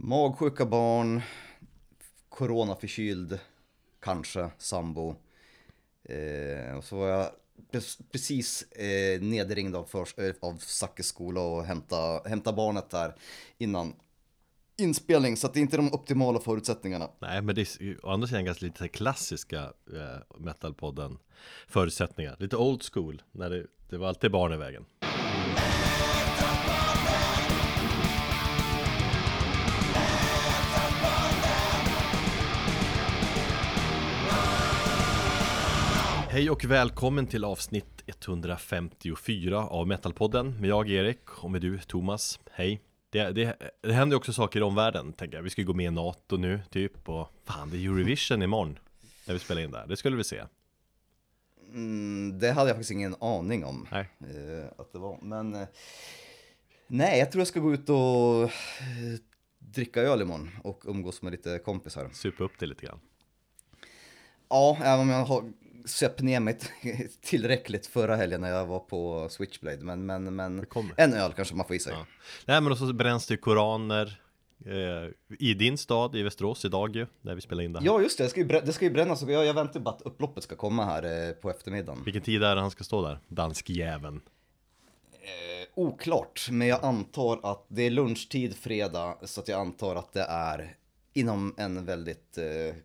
Magsjuka barn, coronaförkyld, kanske sambo. Eh, och så var jag precis eh, nedringd av, för, eh, av Sackes skola och hämta, hämta barnet där innan inspelning, så att det är inte de optimala förutsättningarna. Nej, men det är å andra sidan ganska lite klassiska eh, metalpodden förutsättningar. Lite old school, när det, det var alltid barn i vägen. Hej och välkommen till avsnitt 154 av Metalpodden med jag Erik och med du Thomas. Hej! Det, det, det händer också saker i omvärlden, tänker jag. Vi ska gå med i NATO nu, typ. Och fan, det är Eurovision imorgon. När vi spelar in där. Det skulle vi se. Mm, det hade jag faktiskt ingen aning om. Nej. Eh, att det var. Men eh, nej, jag tror jag ska gå ut och eh, dricka öl imorgon och umgås med lite kompisar. Supa upp det lite grann. Ja, även om jag har söp ner mig tillräckligt förra helgen när jag var på Switchblade. Men, men, men en öl kanske man får i sig. Ja. Nej men och så bränns det koraner eh, i din stad, i Västerås idag ju, när vi spelar in det här. Ja just det, det ska ju, brännas, det ska ju brännas. Jag, jag väntar bara att upploppet ska komma här eh, på eftermiddagen. Vilken tid är det han ska stå där? Danskjäveln. Eh, oklart, men jag antar att det är lunchtid fredag, så att jag antar att det är inom en väldigt eh,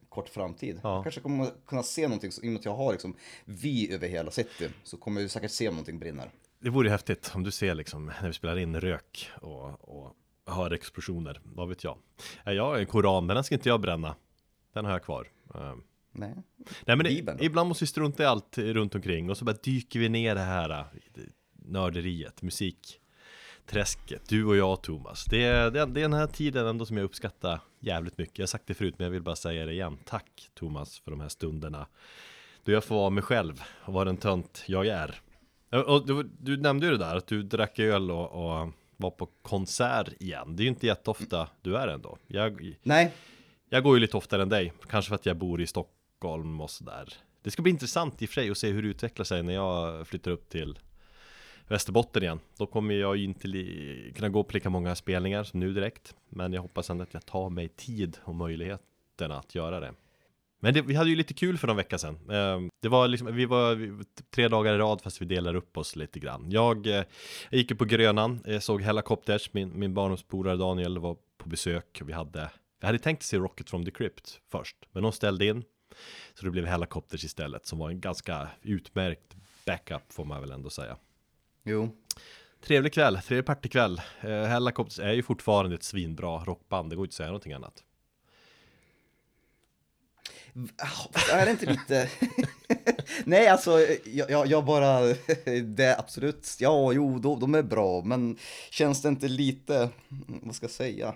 kort framtid. Ja. Jag kanske kommer kunna se någonting, i och med att jag har liksom vy över hela city, så kommer vi säkert se om någonting brinner. Det vore häftigt om du ser liksom, när vi spelar in rök och, och hör explosioner, vad vet jag. Jag har en koran, men den ska inte jag bränna. Den har jag kvar. Ehm. Nej. Nej men Bibeln, ibland måste vi strunta i allt runt omkring och så bara dyker vi ner det här äh, nörderiet, musik träsket, du och jag Thomas. Det är, det är den här tiden ändå som jag uppskattar jävligt mycket. Jag har sagt det förut men jag vill bara säga det igen. Tack Thomas för de här stunderna. Då jag får vara mig själv och vara den tönt jag är. Och du, du nämnde ju det där att du drack öl och, och var på konsert igen. Det är ju inte jätteofta du är ändå. Jag, Nej. Jag går ju lite oftare än dig. Kanske för att jag bor i Stockholm och sådär. Det ska bli intressant i och för sig att se hur det utvecklar sig när jag flyttar upp till Västerbotten igen. Då kommer jag ju inte kunna gå på lika många spelningar som nu direkt. Men jag hoppas ändå att jag tar mig tid och möjligheterna att göra det. Men det, vi hade ju lite kul för någon vecka sedan. Ehm, det var liksom, vi var tre dagar i rad fast vi delar upp oss lite grann. Jag, eh, jag gick ju på Grönan, jag såg Helicopters, min, min barndomspolare Daniel var på besök. Vi hade, vi hade tänkt se Rocket from the Crypt först, men de ställde in. Så det blev Helicopters istället, som var en ganska utmärkt backup får man väl ändå säga. Jo. Trevlig kväll, trevlig partykväll. Eh, Hellacopters är ju fortfarande ett svinbra rockband, det går inte att säga någonting annat. Är det inte lite... Nej, alltså, jag, jag, bara... Det är absolut... Ja, jo, de, de är bra, men känns det inte lite... Vad ska jag säga?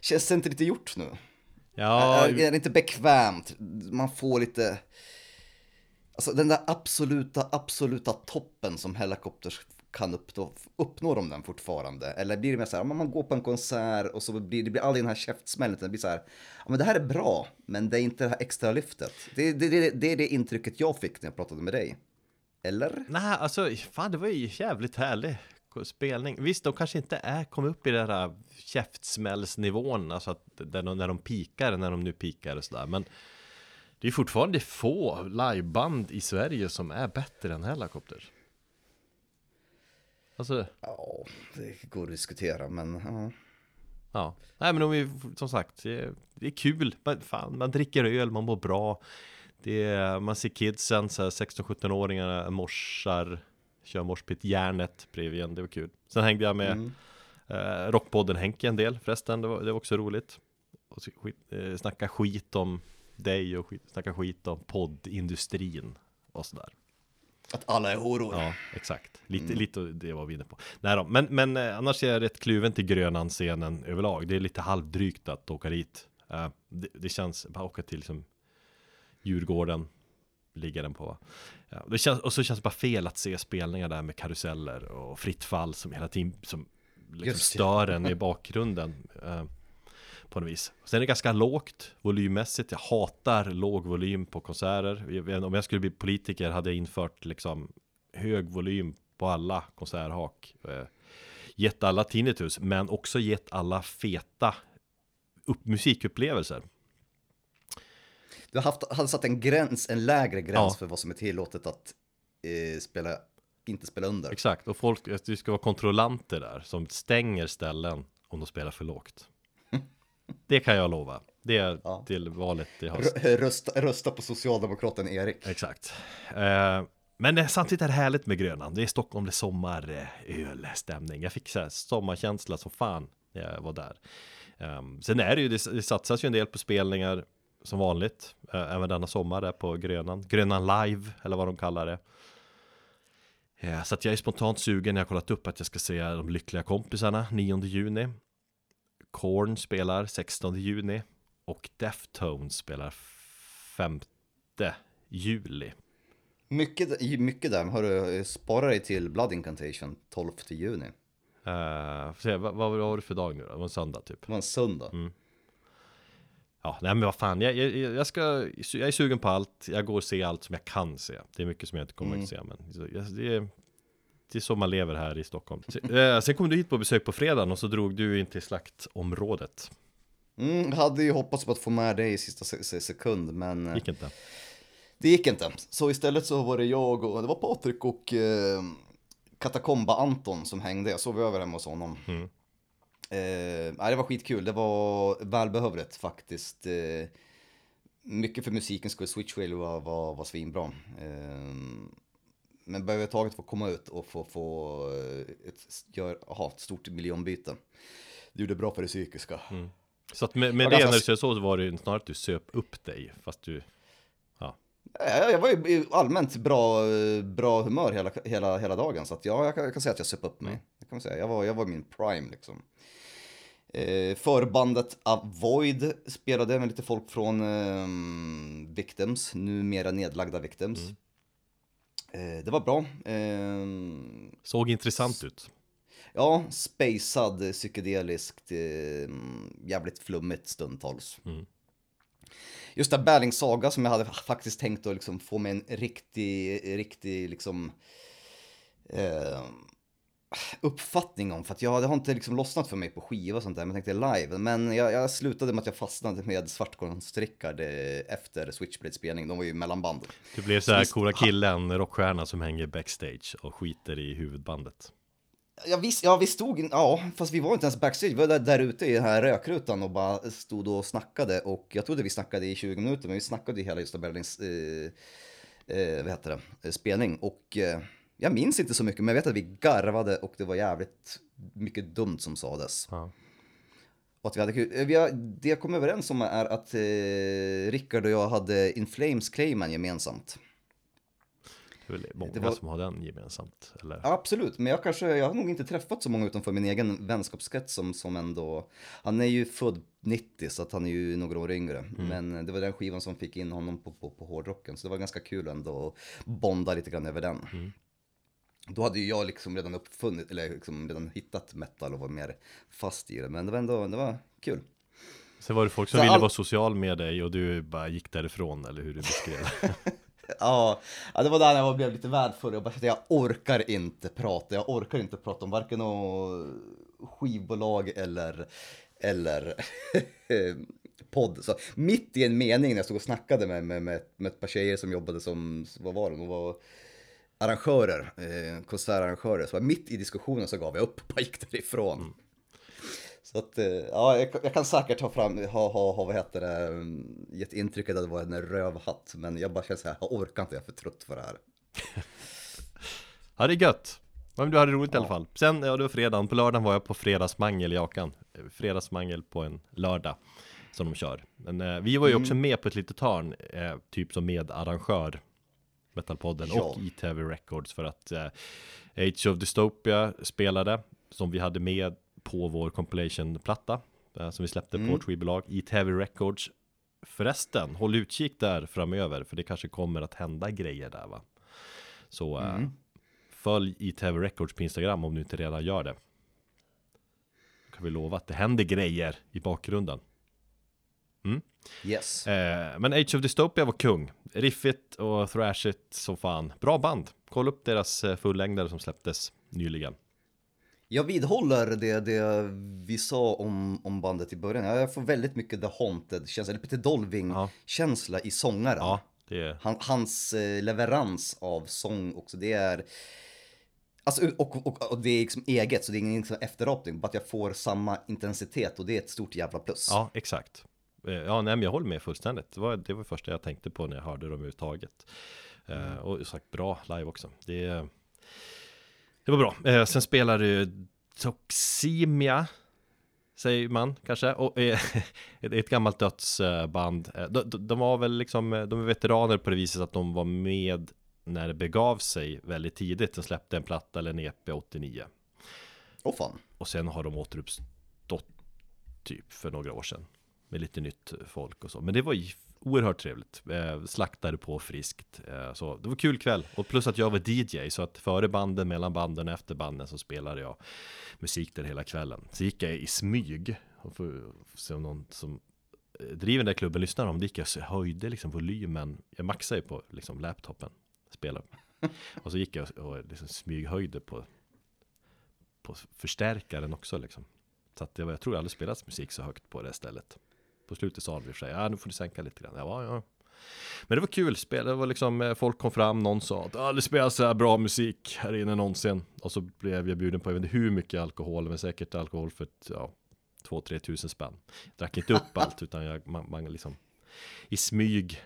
Känns det inte lite gjort nu? Ja... Är, är det inte bekvämt? Man får lite... Alltså den där absoluta, absoluta toppen som Hellacopters kan uppnå, uppnår de den fortfarande? Eller blir det mer så här, om man går på en konsert och så blir det blir aldrig den här käftsmällen, det blir så här, ja men det här är bra, men det är inte det här extra lyftet. Det, det, det, det är det intrycket jag fick när jag pratade med dig. Eller? Nej, alltså fan det var ju jävligt härlig spelning. Visst, de kanske inte är kommit upp i den här käftsmällsnivån, alltså att de, när de pikar, när de nu pikar och sådär, men det är fortfarande få liveband i Sverige som är bättre än Hellacopters. Alltså... Ja, det går att diskutera, men ja. Ja, nej men om vi, som sagt, det är, kul. Man, fan, man dricker öl, man mår bra. Det är, man ser kidsen, 16-17-åringarna morsar, kör morspit järnet bredvid en, det var kul. Sen hängde jag med mm. eh, Rockpodden Henke en del förresten, det var, det var också roligt. Och skit, eh, snacka skit om dig och skit, snacka skit om poddindustrin och sådär. Att alla är horor. Ja, exakt. Lite, mm. lite det var vi inne på. Nej då, men, men eh, annars är jag rätt kluven till Grönan-scenen överlag. Det är lite halvdrygt att åka dit. Uh, det, det, känns, bara åka till liksom Djurgården, ligger den på. Ja, det känns, och så känns det bara fel att se spelningar där med karuseller och fritt fall som hela tiden som liksom stör en i bakgrunden. Uh, på något vis. Sen är det ganska lågt volymmässigt. Jag hatar låg volym på konserter. Om jag skulle bli politiker hade jag infört liksom hög volym på alla konserthak. Eh, gett alla tinnitus, men också gett alla feta upp, musikupplevelser. Du har haft, hade satt en gräns, en lägre gräns Ja. för vad som är tillåtet att eh, spela, inte spela under. Exakt, och folk, att det ska vara kontrollanter där som stänger ställen om de spelar för lågt. Det kan jag lova. Det är Ja. till valet i höst. Rö- Rösta, rösta på socialdemokraten Erik. Exakt. Eh, men samtidigt är det härligt med Grönan. Det är Stockholm, det är sommar, ölstämning. Jag fick så här sommarkänsla som fan när jag var där. Um, sen är det ju, det, det satsas ju en del på spelningar som vanligt. Eh, även denna sommar där på Grönan. Grönan live, eller vad de kallar det. Eh, så att jag är spontant sugen jag kollat upp att jag ska se de lyckliga kompisarna 9 juni. Korn spelar 16 juni. Och Deftones spelar 5 juli. Mycket, mycket där, har du sparat dig till Blood Incantation 12 juni. Uh, se, vad, vad var det för dag nu då? Det var en söndag typ. Det var en söndag. Mm. Ja, nej men vad fan, jag, jag, jag, ska, jag är sugen på allt, jag går och ser allt som jag kan se. Det är mycket som jag inte kommer Mm. att se, men det, det är så man lever här i Stockholm. Sen, eh, sen kom du hit på besök på fredagen och så drog du in till slaktområdet. Mm, hade ju hoppats på att få med dig i sista se- se- sekund, men eh, Gick inte. det gick inte. Så istället så var det jag och, det var Patrik och eh, Katakomba-Anton som hängde. Jag sov över hemma hos honom. Mm. Eh, det var skitkul, det var välbehövligt faktiskt. Eh, mycket för musiken skulle Switchwhale var, var, var svinbra. Eh, men överhuvudtaget få komma ut och få, få eh, ett, gör, aha, ett stort miljonbyte. Det gjorde bra för det psykiska. Så att med, med Ja, det ganska när du säger så, så var det ju snarare att du söp upp dig, fast du Eh, Jag var ju allmänt bra, bra humör hela, hela, hela dagen, så att ja, jag, kan, jag kan säga att jag söp upp mig. Det kan man säga. Jag, var, jag var min prime liksom. Eh, förbandet Avoid spelade med lite folk från eh, Victims, numera nedlagda Victims. Eh, det var bra. Eh, såg intressant ut. ja, spacad, psykedeliskt, eh, jävligt flummigt stundtals. Mm. Just det Berlings saga som jag hade faktiskt tänkt att liksom få med en riktig, riktig liksom eh, uppfattning om. För att jag, det har inte liksom lossnat för mig på skiva och sånt där, men jag tänkte live. Men jag, jag slutade med att jag fastnade med Svartkornsstrickar efter Switchblade-spelning. De var ju mellanband. Du blev så här visst- coola killen, rockstjärna som hänger backstage och skiter i huvudbandet. Ja visst, ja, vi stod, ja, fast vi var inte ens backstage, vi var där, där ute i den här rökrutan och bara stod och snackade och jag trodde vi snackade i 20 minuter, men vi snackade ju hela Gösta Berlings, eh, eh, vad heter det, spelning och eh, jag minns inte så mycket, men jag vet att vi garvade och det var jävligt mycket dumt som sades. Ja. Och att vi hade kul. Vi har, det jag kom överens om är att eh, Rickard och jag hade In Flames-claimen gemensamt. Det är väl många Det var- som har den gemensamt, eller? Absolut, men jag kanske, jag har nog inte träffat så många utanför min egen vänskapskrets som, som ändå, han är ju född 90 så att han är ju några år yngre. Men det var den skivan som fick in honom på, på, på hårdrocken, så det var ganska kul ändå att bonda lite grann över den. Då hade ju jag liksom redan uppfunnit, eller liksom redan hittat metal och var mer fast i det, men det var ändå, det var kul. Sen var det folk som Så ville all- vara social med dig och du bara gick därifrån, eller hur du beskrev det. Ja, det var där jag blev lite värd Jag bara jag orkar inte prata. Jag orkar inte prata om varken skivbolag eller, eller podd. Så mitt i en mening när jag stod och snackade med, med, med, med ett par tjejer som jobbade som, vad var det, de var arrangörer, eh, konsertarrangörer. Så mitt i diskussionen så gav jag upp och gick därifrån. Så att, eh, ja, jag, jag kan säkert ha fram, ha, ha, ha vad heter det, mm, gett intrycket att det var en rövhatt, men jag bara känner så här, jag orkar inte, jag är för trött för det här. Ja, det är gött. Men du hade roligt i alla fall. Sen, ja det var fredagen, på lördagen var jag på fredagsmangel i Jakan. Eh, Fredagsmangel på en lördag som de kör. Men eh, vi var ju också med på ett litet hörn, eh, typ som medarrangör Metalpodden Ja. och ITV Records för att eh, Age of Dystopia spelade som vi hade med på vår compilation-platta eh, som vi släppte på vårt skivbolag ITV Records. Förresten, håll utkik där framöver för det kanske kommer att hända grejer där va. Så eh, följ ITV Records på Instagram om du inte redan gör det. Då kan vi lova att det händer grejer i bakgrunden. Yes. Eh, men Age of Dystopia var kung. Riffigt och thrashigt som fan. Bra band. Kolla upp deras eh, fullängdare som släpptes nyligen. Jag vidhåller det, det vi sa om, om bandet i början. Jag får väldigt mycket The Haunted-känsla, eller Peter Dolving-känsla i sångaren. Ja, är... Han, hans eh, leverans av sång också, det är... Alltså, och, och, och det är liksom eget, så det är ingen liksom efterapning, bara att jag får samma intensitet och det är ett stort jävla plus. Ja, exakt. Eh, Ja, nej, men jag håller med fullständigt. Det var det var första jag tänkte på när jag hörde dem överhuvudtaget. Eh, och sagt bra live också. Det, det var bra. Eh, sen spelar du Toximia. Säger man kanske. Och, eh, ett, gammalt dödsband. De, de, de var väl liksom, de är veteraner på det viset att de var med när det begav sig väldigt tidigt. De släppte en platta eller en EP 89. Åh fan. Och sen har de återuppstått typ för några år sedan. Med lite nytt folk och så. Men det var oerhört trevligt. Eh, slaktade på friskt. Eh, så det var kul kväll. Och plus att jag var DJ. Så att före banden, mellan banden och efter banden så spelade jag musik där hela kvällen. Så gick jag i smyg. Och för se om någon som eh, driver den där klubben lyssnar om. Det gick jag så höjde liksom volymen. Jag maxade ju på liksom laptopen. Spelade. Och så gick jag och liksom smyghöjde på på förstärkaren också liksom. Så att det var, jag tror jag aldrig spelat musik så högt på det stället. På slutet sa de i och för sig, ja nu får du sänka lite grann. Ja, ja. Men det var kul spel, det var liksom, eh, folk kom fram, någon sa att ah, det spelas så här bra musik här inne någonsin. Och så blev jag bjuden på, jag vet inte hur mycket alkohol, men säkert alkohol för ja, 2-3 tusen spänn. Jag drack inte upp allt, utan jag, man, man liksom, i smyg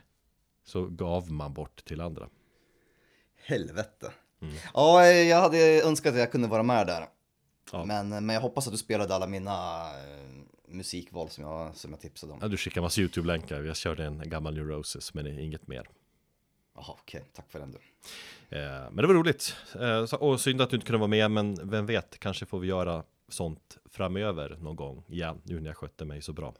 så gav man bort till andra. Helvete. Mm. Ja, jag hade önskat att jag kunde vara med där. Ja. Men, men jag hoppas att du spelade alla mina eh, musikval som jag, som jag tipsade om. Ja, du skickar massa YouTube-länkar, jag körde en gammal New Roses, men inget mer. Jaha, okej, tack för den du. Eh, men det var roligt. Eh, så, och synd att du inte kunde vara med, men vem vet, kanske får vi göra sånt framöver någon gång igen, nu när jag skötte mig så bra.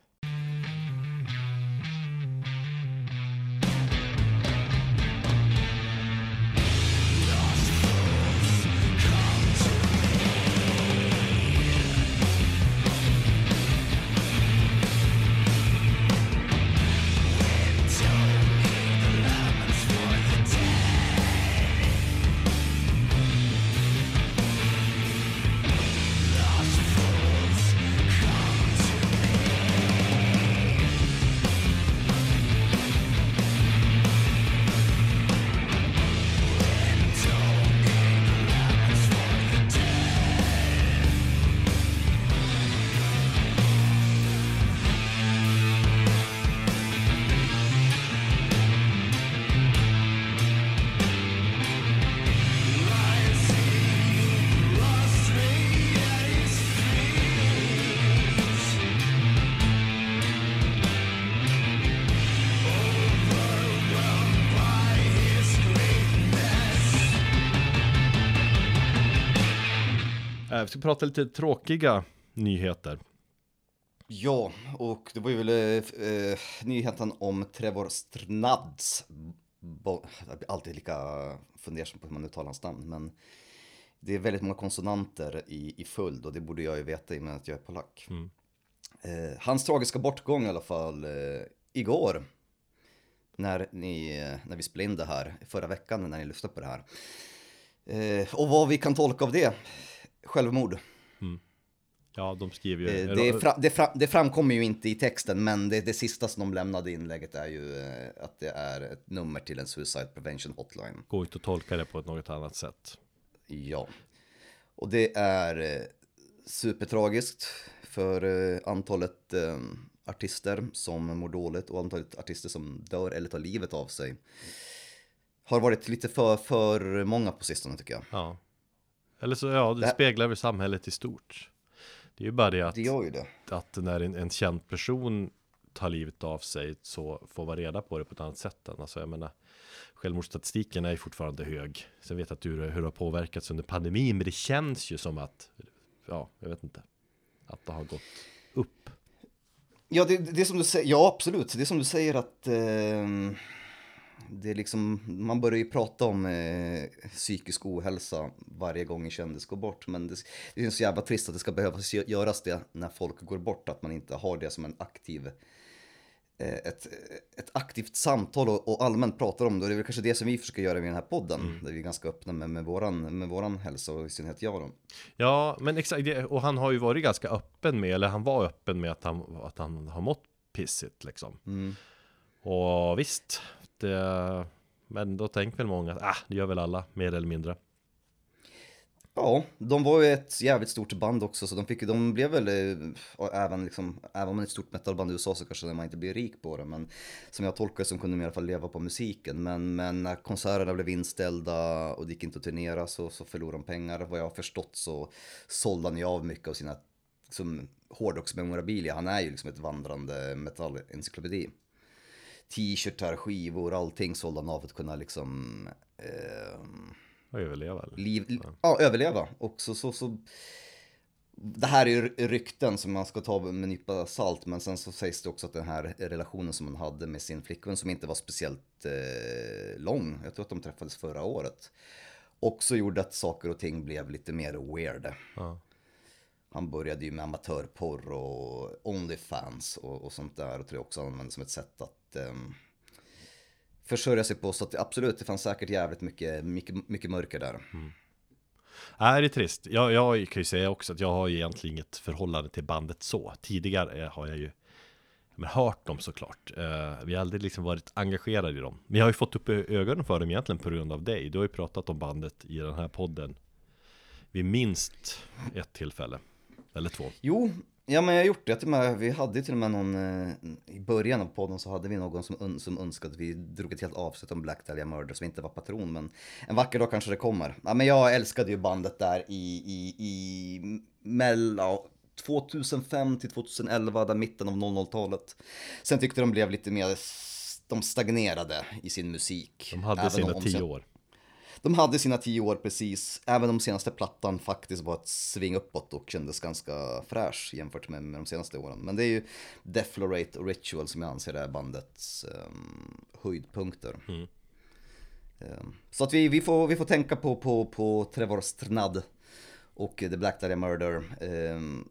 Prata lite tråkiga nyheter. Ja, och det var ju väl eh, eh, nyheten om Trevor Strnads. Jag blir alltid lika fundersam på hur man uttalar hans namn, men det är väldigt många konsonanter i, i följd och det borde jag ju veta i och med att jag är polack. Mm. Eh, hans tragiska bortgång i alla fall eh, igår. När, ni, eh, när vi spelade in det här förra veckan när ni lyssnade på det här. Eh, och vad vi kan tolka av det. Självmord. Ja, de skriver ju... Eh, det, fra, det, fra, det framkommer ju inte i texten, men det, det sista som de lämnade i inlägget är ju eh, att det är ett nummer till en Suicide Prevention Hotline. Går inte att tolka det på ett något annat sätt. Ja. Och det är eh, supertragiskt för antalet artister som mår dåligt och antalet artister som dör eller tar livet av sig. Har varit lite för, för många på sistone tycker jag. Ja. Eller så, ja, det Det- speglar väl samhället i stort. Det är ju bara det att, Det gör ju det. att när en, en känd person tar livet av sig så får man reda på det på ett annat sätt än, alltså jag menar Självmordsstatistiken är ju fortfarande hög Sen vet jag att du, hur det har påverkats under pandemin Men det känns ju som att Ja, jag vet inte Att det har gått upp Ja, det, det är som du säger, ja absolut, det är som du säger att eh, det är liksom, man börjar ju prata om eh, psykisk ohälsa varje gång en kändis går bort, men det, det är så jävla trist att det ska behövas gö- göras det när folk går bort, att man inte har det som en aktiv eh, ett, ett aktivt samtal och, och allmänt pratar om det. Och det är väl kanske det som vi försöker göra med den här podden. Mm. Där vi är ganska öppna med, med, våran, med våran hälsa och i synnerhet jag då. Ja, men exakt, och han har ju varit ganska öppen med, eller han var öppen med att han, att han har mått pissigt liksom. Mm. Och visst, Eh, men då tänker väl många att ah, det gör väl alla, mer eller mindre. Ja, de var ju ett jävligt stort band också så de, fick, de blev väl, och även, liksom, även om man är ett stort metalband i USA så kanske man inte blir rik på det men som jag tolkar det så kunde de i alla fall leva på musiken men, men när konserterna blev inställda och det gick inte att turnera så, så förlorade de pengar. Vad jag har förstått så sålde han ju av mycket av sina som hårdrocksmemorabilia. Han är ju liksom ett vandrande metallencyklopedi. T-shirtar, skivor, allting sålde han av för att kunna liksom Och överleva liv, ja. överleva. Och så, så, så, det här är ju rykten som man ska ta med en nypa salt, men sen så sägs det också att den här relationen som han hade med sin flickvän som inte var speciellt eh, lång, jag tror att de träffades förra året, också gjorde att saker och ting blev lite mer weird. Ja. Han började ju med amatörporr och Onlyfans och, och sånt där och tror jag också använde som ett sätt att ehm, försörja sig på. Så att absolut, det fanns säkert jävligt mycket, mycket, mycket mörker där. Nej, det är trist. Jag, jag kan ju säga också att jag har egentligen inget förhållande till bandet så. Tidigare har jag ju men, hört dem såklart. Uh, vi har aldrig liksom varit engagerade i dem. Vi har ju fått upp ögonen för dem egentligen på grund av dig. Du har ju pratat om bandet i den här podden vid minst ett tillfälle. Eller två. Jo, ja men jag har gjort det. Till med, vi hade till och med någon, eh, i början av podden så hade vi någon som, un, som önskade att vi drog ett helt avsnitt om Black Dahlia Murder som inte var patron. Men en vacker dag kanske det kommer. Ja men jag älskade ju bandet där i, i, i mellan 2005 till 2011, där mitten av 00-talet. Sen tyckte de blev lite mer, de stagnerade i sin musik. De hade sina tio år. De hade sina tio år precis, även om senaste plattan faktiskt var ett sving uppåt och kändes ganska fräsch jämfört med, med de senaste åren. Men det är ju Deflorate och Ritual som jag anser är bandets um, höjdpunkter. Mm. Ehm, så att vi, vi, får, vi får tänka på, på, på Trevor Strnad och The Black Dahlia Murder. Ehm,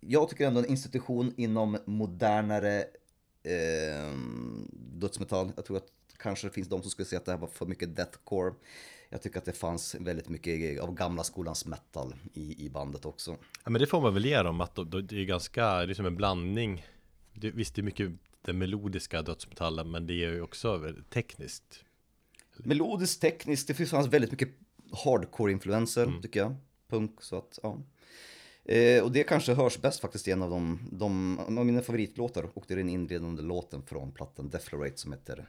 jag tycker ändå en institution inom modernare ehm, dödsmetall. Jag tror att kanske det finns de som skulle säga att det här var för mycket deathcore. Jag tycker att det fanns väldigt mycket av gamla skolans metal i, i bandet också. Ja, men det får man väl ge dem att det är ganska, det är som en blandning. Det, visst, det är mycket den melodiska dödsmetallen, men det är ju också tekniskt. Melodiskt, tekniskt, det fanns väldigt mycket hardcore-influenser Mm. tycker jag. Punk, så att ja. Eh, och det kanske hörs bäst faktiskt i en av de, de av mina favoritlåtar och det är den inledande låten från plattan Deflorate som heter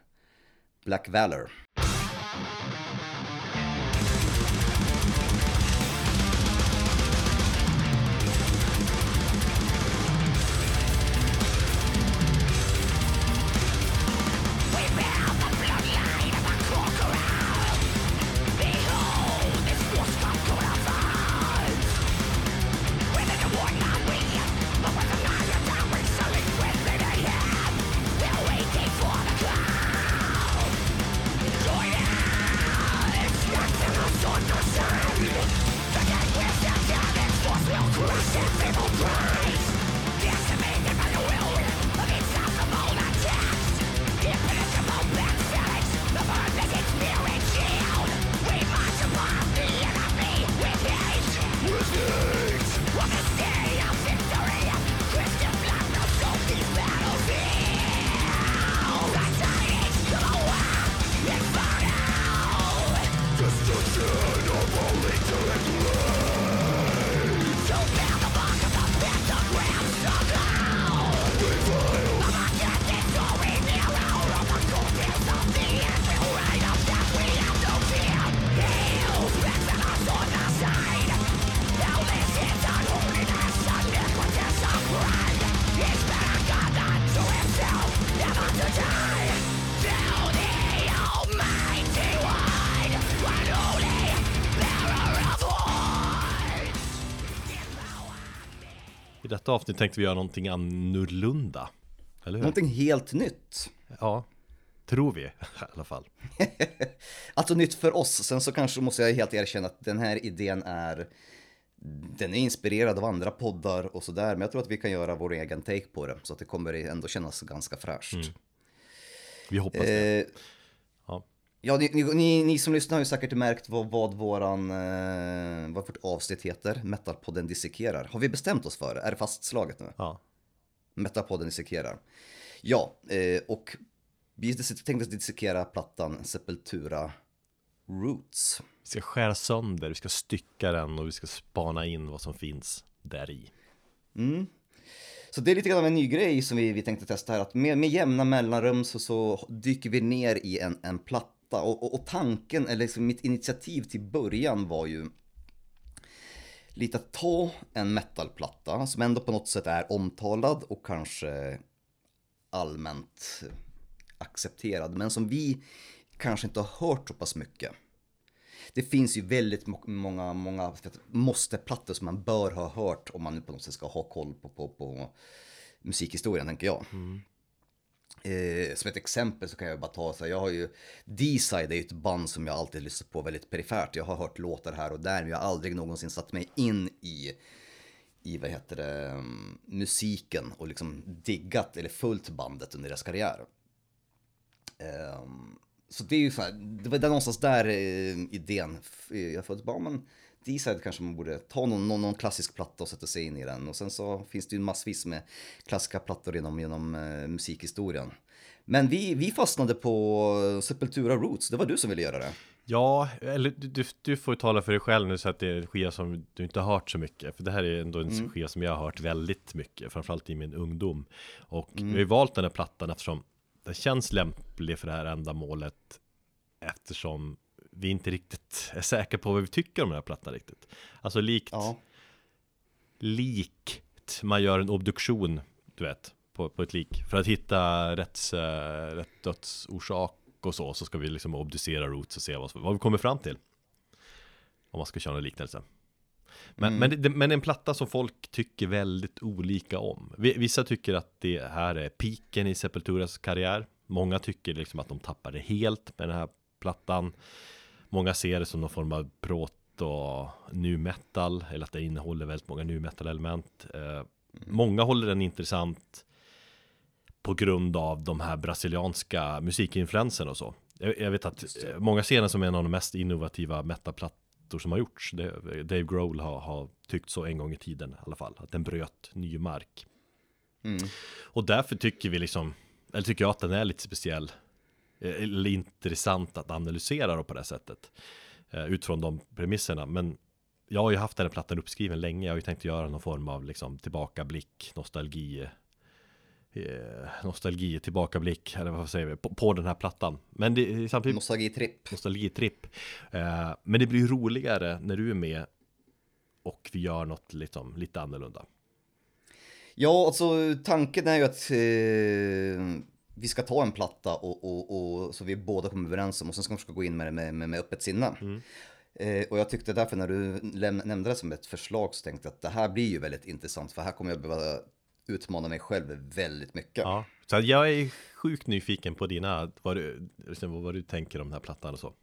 Black Valor. Avsnitt tänkte vi göra någonting annorlunda. Eller hur? Någonting helt nytt. Ja, tror vi i alla fall. Alltså nytt för oss, sen så kanske måste jag helt erkänna att den här idén är den är inspirerad av andra poddar och sådär, men jag tror att vi kan göra vår egen take på det, så att det kommer ändå kännas ganska fräscht. Mm. Vi hoppas det. Eh, Ja. Ni, ni, ni som lyssnar har ju säkert märkt vad, vad våran, eh, vad vårt avsnitt heter, Metalpodden dissekerar. Har vi bestämt oss för det? Är det fastslaget nu? Ja. Metalpodden dissekerar. Ja, eh, och vi tänkte dissekera plattan Sepultura Roots. Vi ska skära sönder, vi ska stycka den och vi ska spana in vad som finns där i. Mm. Så det är lite grann av en ny grej som vi, vi tänkte testa här, att med, med jämna mellanrum så, så dyker vi ner i en, en platta. Och, och, och tanken, eller liksom mitt initiativ till början var ju lite att ta en metalplatta som ändå på något sätt är omtalad och kanske allmänt accepterad, men som vi kanske inte har hört så pass mycket. Det finns ju väldigt många, många måste-plattor som man bör ha hört om man nu på något sätt ska ha koll på, på, på musikhistorien, tänker jag. Mm. Eh, som ett exempel så kan jag bara ta så här, jag har ju D-Side är ju ett band som jag alltid lyssnar på väldigt perifert. Jag har hört låtar här och där, men jag har aldrig någonsin satt mig in i i vad heter det, mm, musiken och liksom diggat eller följt bandet under deras karriär. Eh, så det är ju så här, det var där någonstans där eh, idén, eh, jag föddes bara, men D-side kanske man borde ta någon, någon, någon klassisk platta och sätta sig in i den. Och sen så finns det ju massvis med klassiska plattor genom, genom eh, musikhistorien. Men vi, vi fastnade på Sepultura Roots, det var du som ville göra det. Ja, eller du, du, får ju tala för dig själv nu så att det är en skiva som du inte har hört så mycket. För det här är ändå en skiva som jag har hört väldigt mycket, framförallt i min ungdom. Och vi har ju valt den här plattan eftersom den känns lämplig för det här ändamålet. Eftersom vi inte riktigt är säkra på vad vi tycker om den här plattan riktigt. Alltså likt, Ja, likt man gör en obduktion, du vet, på, på ett lik. För att hitta rätt, uh, rätt dödsorsak och så, så ska vi liksom obducera Roots och se vad, vad vi kommer fram till. Om man ska köra en liknelse. Men, men, det, men en platta som folk tycker väldigt olika om. Vi- Vissa tycker att det här är piken i Sepulturas karriär. Många tycker liksom att de tappade helt med den här plattan. Många ser det som någon form av proto nu metal, eller att det innehåller väldigt många nu metal element. Eh, Många håller den intressant på grund av de här brasilianska musikinfluenserna och så. Jag, jag vet att eh, många ser den som en av de mest innovativa metalplattor som har gjorts. Det, Dave Grohl har, har tyckt så en gång i tiden i alla fall, att den bröt ny mark. mm. Och därför tycker vi liksom, eller tycker jag att den är lite speciell, eh, eller intressant att analysera då på det sättet. eh, Utifrån de premisserna. Men jag har ju haft den här plattan uppskriven länge. Jag har ju tänkt göra någon form av liksom tillbakablick, nostalgi, eh, nostalgi, tillbakablick, eller vad säger vi, på, på den här plattan. Men det är samtidigt nostalgitripp. nostalgitripp. Eh, men det blir ju roligare när du är med och vi gör något liksom, lite annorlunda. Ja, alltså tanken är ju att eh, vi ska ta en platta och, och, och så vi båda kommer överens om och sen ska vi ska gå in med det med, med, med öppet sinne. Eh, och jag tyckte därför när du nämnde det som ett förslag så tänkte jag att det här blir ju väldigt intressant för här kommer jag behöva utmana mig själv väldigt mycket. Ja, så jag är sjukt nyfiken på dina, vad du, liksom, vad du tänker om den här plattan och så.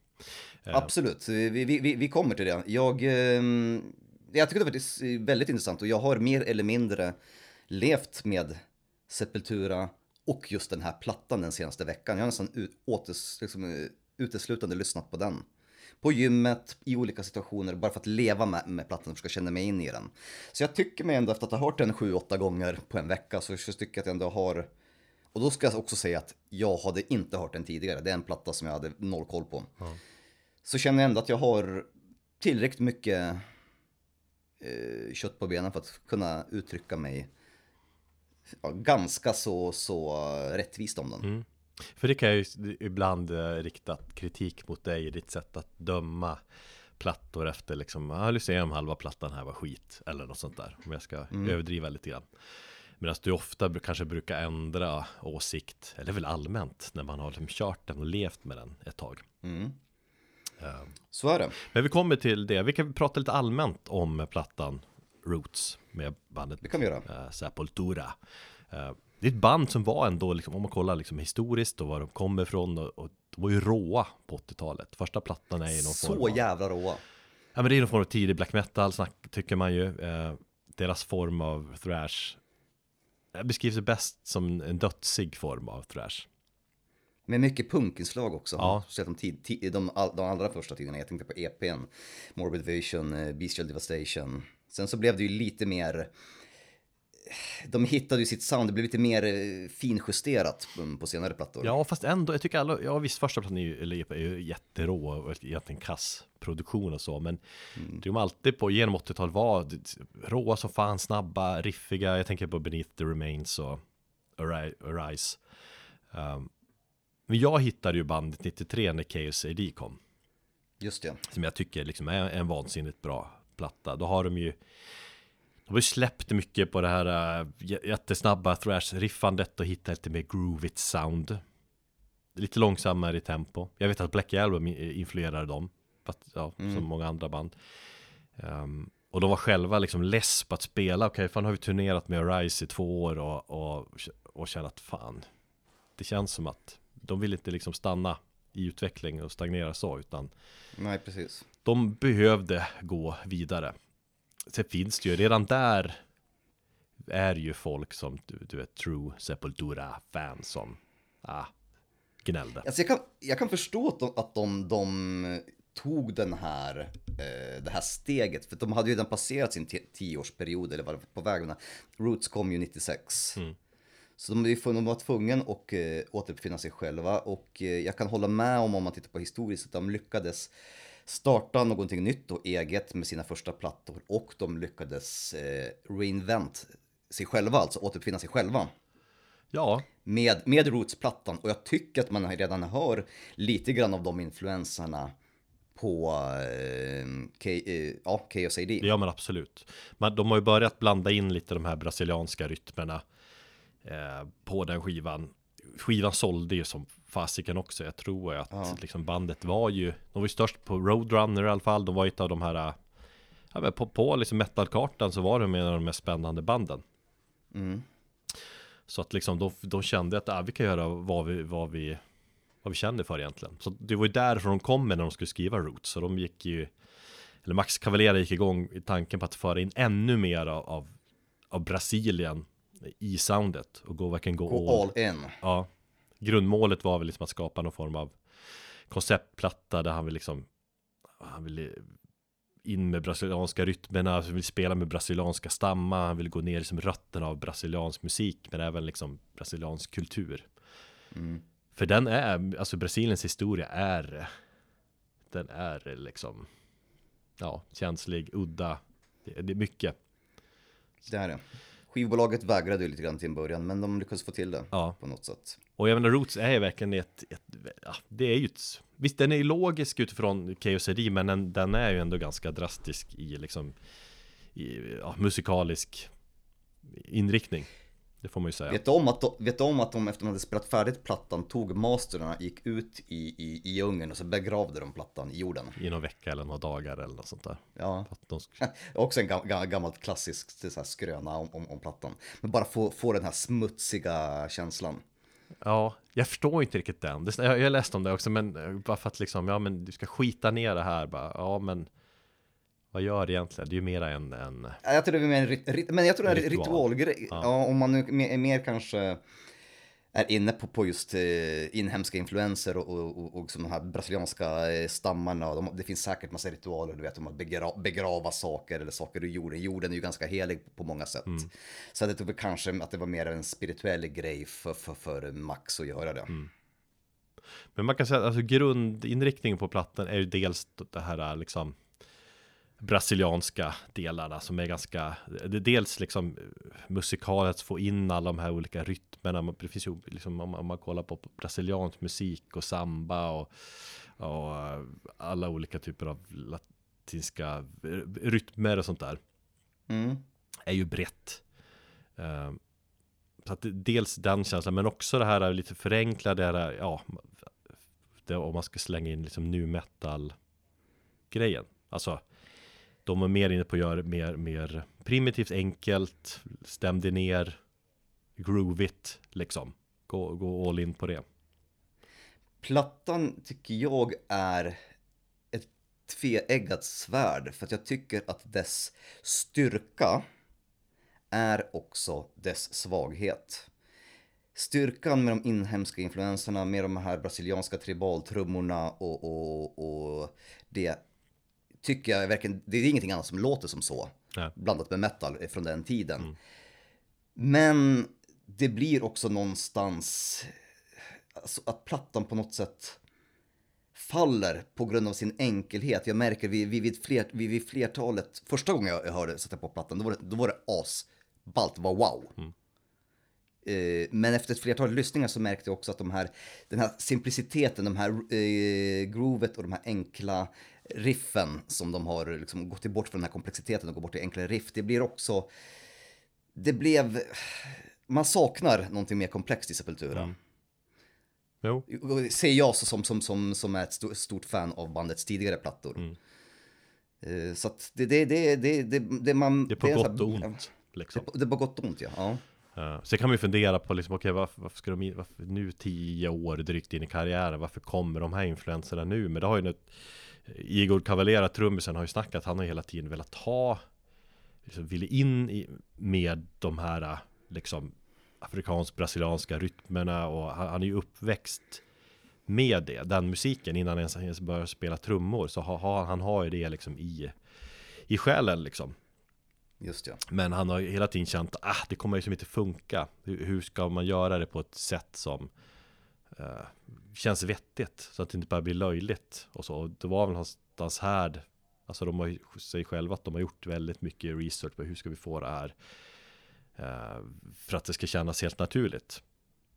Eh, Absolut, vi, vi, vi, kommer till det. Jag, ehm, jag tycker det faktiskt väldigt intressant och jag har mer eller mindre levt med Sepultura och just den här plattan den senaste veckan. Jag har nästan ut, liksom, eh, uteslutande lyssnat på den. På gymmet, i olika situationer, bara för att leva med, med plattan och försöka känna mig in i den. Så jag tycker mig ändå efter att ha hört den sju, åtta gånger på en vecka så, så tycker jag att jag ändå har och då ska jag också säga att jag hade inte hört den tidigare. Det är en platta som jag hade noll koll på så känner jag ändå att jag har tillräckligt mycket eh, kött på benen för att kunna uttrycka mig ja, ganska så, så rättvist om den. Mm. För det kan jag ju ibland eh, rikta kritik mot dig i ditt sätt att döma plattor efter liksom, ja Lyceum halva plattan här var skit eller något sånt där om jag ska överdriva lite grann. Medan du ofta kanske brukar ändra åsikt, eller väl allmänt, när man har liksom kört den och levt med den ett tag. Mm. Eh, Så är det. Men vi kommer till det, vi kan prata lite allmänt om plattan Roots med bandet Det kan vi göra. eh, Sepultura. Eh, det är ett band som var ändå, liksom, om man kollar liksom historiskt och var de kommer ifrån och, och de var ju råa på 80-talet. Första plattan är ju någon form Så av, jävla råa. Ja men det är någon form av tidig black metal snack, tycker man ju. Eh, deras form av thrash beskrivs bäst som en dödsig form av thrash. Med mycket punkinslag också. Ja. Speciellt de, tid, tid, de, all, de allra första tiderna. Jag tänkte på EPn. Morbid Vision, Bestial Devastation. Sen så blev det ju lite mer... De hittade ju sitt sound, det blev lite mer eh, finjusterat på, senare plattor. Ja fast ändå, jag tycker alla, ja visst första plattan är ju, är ju jätterå och egentligen kass produktion och så men mm. de alltid på genom 80-talet var råa som fan, snabba, riffiga, jag tänker på Beneath the Remains och Arise. Um, men jag hittade ju bandet 93 när Chaos AD kom. Just det. Som jag tycker liksom är en vansinnigt bra platta. Då har de ju de har ju släppt mycket på det här äh, jättesnabba thrash-riffandet och hittat lite mer groovigt sound. Lite långsammare i tempo. Jag vet att Black Album influerade dem. Ja, mm. som många andra band. Um, och de var själva liksom less på att spela. Okej, okay, fan har vi turnerat med Rise i två år och, och, och känner att fan, det känns som att de vill inte liksom stanna i utveckling och stagnera så, utan Nej, precis. De behövde gå vidare. Sen finns det ju redan där är ju folk som du, du vet True Sepultura-fans som ah, gnällde. Alltså jag, kan, jag kan förstå att de, att de, de tog den här, eh, det här steget, för de hade ju redan passerat sin tioårsperiod eller var på väg. Roots kom ju 96. Mm. Så de, de var tvungna att eh, återuppfinna sig själva och eh, jag kan hålla med om, om man tittar på historiskt, att de lyckades starta någonting nytt och eget med sina första plattor och de lyckades eh, reinvent sig själva, alltså återuppfinna sig själva. Ja. Med, med Roots-plattan och jag tycker att man redan hör lite grann av de influenserna på eh, K, eh, ja, KSAD. Det gör man absolut. Men de har ju börjat blanda in lite de här brasilianska rytmerna eh, på den skivan. Skivan sålde ju som fasiken också. Jag tror att ja. liksom bandet var ju, de var ju störst på Roadrunner i alla fall. De var ett av de här, ja, på, på liksom metalkartan så var de en av de mest spännande banden. Mm. Så att liksom de, de kände att ah, vi kan göra vad vi, vad vi, vad vi känner för egentligen. Så det var ju därifrån de kom med när de skulle skriva Roots. Så de gick ju, eller Max Cavalera gick igång i tanken på att föra in ännu mer av, av Brasilien i soundet och gå, verkligen gå, gå all, all in. Ja, grundmålet var väl liksom att skapa någon form av konceptplatta där han vill liksom han vill in med brasilianska rytmerna, han vill spela med brasilianska stammar, han vill gå ner i liksom rötterna av brasiliansk musik men även liksom brasiliansk kultur. Mm. För den är, alltså Brasiliens historia är den är liksom ja, känslig, udda, det, det är mycket. Det är det. Skivbolaget vägrade ju lite grann till en början, men de lyckades få till det ja. på något sätt. Och jag menar, Roots är ju verkligen ett, ett ja, det är ju ett, visst den är ju logisk utifrån KOCD, men den, den, är ju ändå ganska drastisk i liksom, i, ja, musikalisk inriktning. Det får man ju säga. Vet du om att de, vet om att de efter de hade spelat färdigt plattan tog masterna, gick ut i, i, i djungeln och så begravde de plattan i jorden. I någon vecka eller några dagar eller något sånt där. Ja, skulle... också en gam, gammalt klassisk så här, skröna om, om, om, plattan. Men bara få, få den här smutsiga känslan. Ja, jag förstår inte riktigt den. Jag, jag läste om det också, men eh, bara för att liksom, ja men du ska skita ner det här bara. Ja, men vad gör det egentligen? Det är ju mera en... en jag tror det är mer en, men jag tror det en ritualgrej. Ja. ja. om man nu är mer kanske är inne på, på just eh, inhemska influenser och, och, och, och de här brasilianska eh, stammarna. De, det finns säkert massa ritualer, du vet, om att begra, begrava saker eller saker ur jorden. Jorden är ju ganska helig på många sätt. Mm. Så jag tror kanske att det var mer en spirituell grej för, för, för Max att göra det. Mm. Men man kan säga att alltså, grundinriktningen på plattan är ju dels det här liksom brasilianska delarna som är ganska, det är dels liksom musikalet, att få in alla de här olika rytmerna. Det finns ju liksom om man kollar på brasiliansk musik och samba och, och alla olika typer av latinska rytmer och sånt där. Mm. Är ju brett. Så att dels den känslan, men också det här lite förenklade, ja, det, om man ska slänga in liksom nu metal grejen. Alltså de var mer inne på att göra mer, mer primitivt, enkelt, stämde ner, groovigt liksom. Gå, gå all in på det. Plattan tycker jag är ett tveeggat svärd för att jag tycker att dess styrka är också dess svaghet. Styrkan med de inhemska influenserna, med de här brasilianska tribaltrummorna och, och, och det tycker jag verkligen, det är ingenting annat som låter som så. Nej. Blandat med metal från den tiden. Men det blir också någonstans alltså att plattan på något sätt faller på grund av sin enkelhet. Jag märker vid, vid, vid, fler, vid, vid flertalet, första gången jag hörde sätta på plattan, då var det, då var det asballt, det var wow. Eh, Men efter ett flertal lyssningar så märkte jag också att de här, den här simpliciteten, de här eh, groovet och de här enkla riffen som de har liksom gått bort från den här komplexiteten och går bort till enklare riff, det blir också, det blev, man saknar någonting mer komplext i Sepultura. Jo, Ser jag som, som, som, som är ett sto- stort fan av bandets tidigare plattor. Mm. Eh, Så att det, det, det, det, det, det man... det är på en gott sån och här- ont. Liksom. Det är på gott och ont, ja. ja. Uh, kan man ju fundera på liksom, okej varför, varför ska de, varför, nu tio år drygt in i karriären, varför kommer de här influenserna nu? Men det har ju nu, Igor Cavalera, trummisen, har ju snackat, han har hela tiden velat ha, liksom, ville in i, med de här, liksom, afrikansk-brasilianska rytmerna och han, han är ju uppväxt med det, den musiken innan han ens, ens började spela trummor, så har, har, han har ju det liksom i, i själen liksom. Just ja. Men han har ju hela tiden känt att ah, det kommer ju som inte funka. Hur, hur ska man göra det på ett sätt som eh, känns vettigt så att det inte bara blir löjligt och så. Och det var väl någonstans här, alltså de har sig själva att de har gjort väldigt mycket research på hur ska vi få det här eh, för att det ska kännas helt naturligt.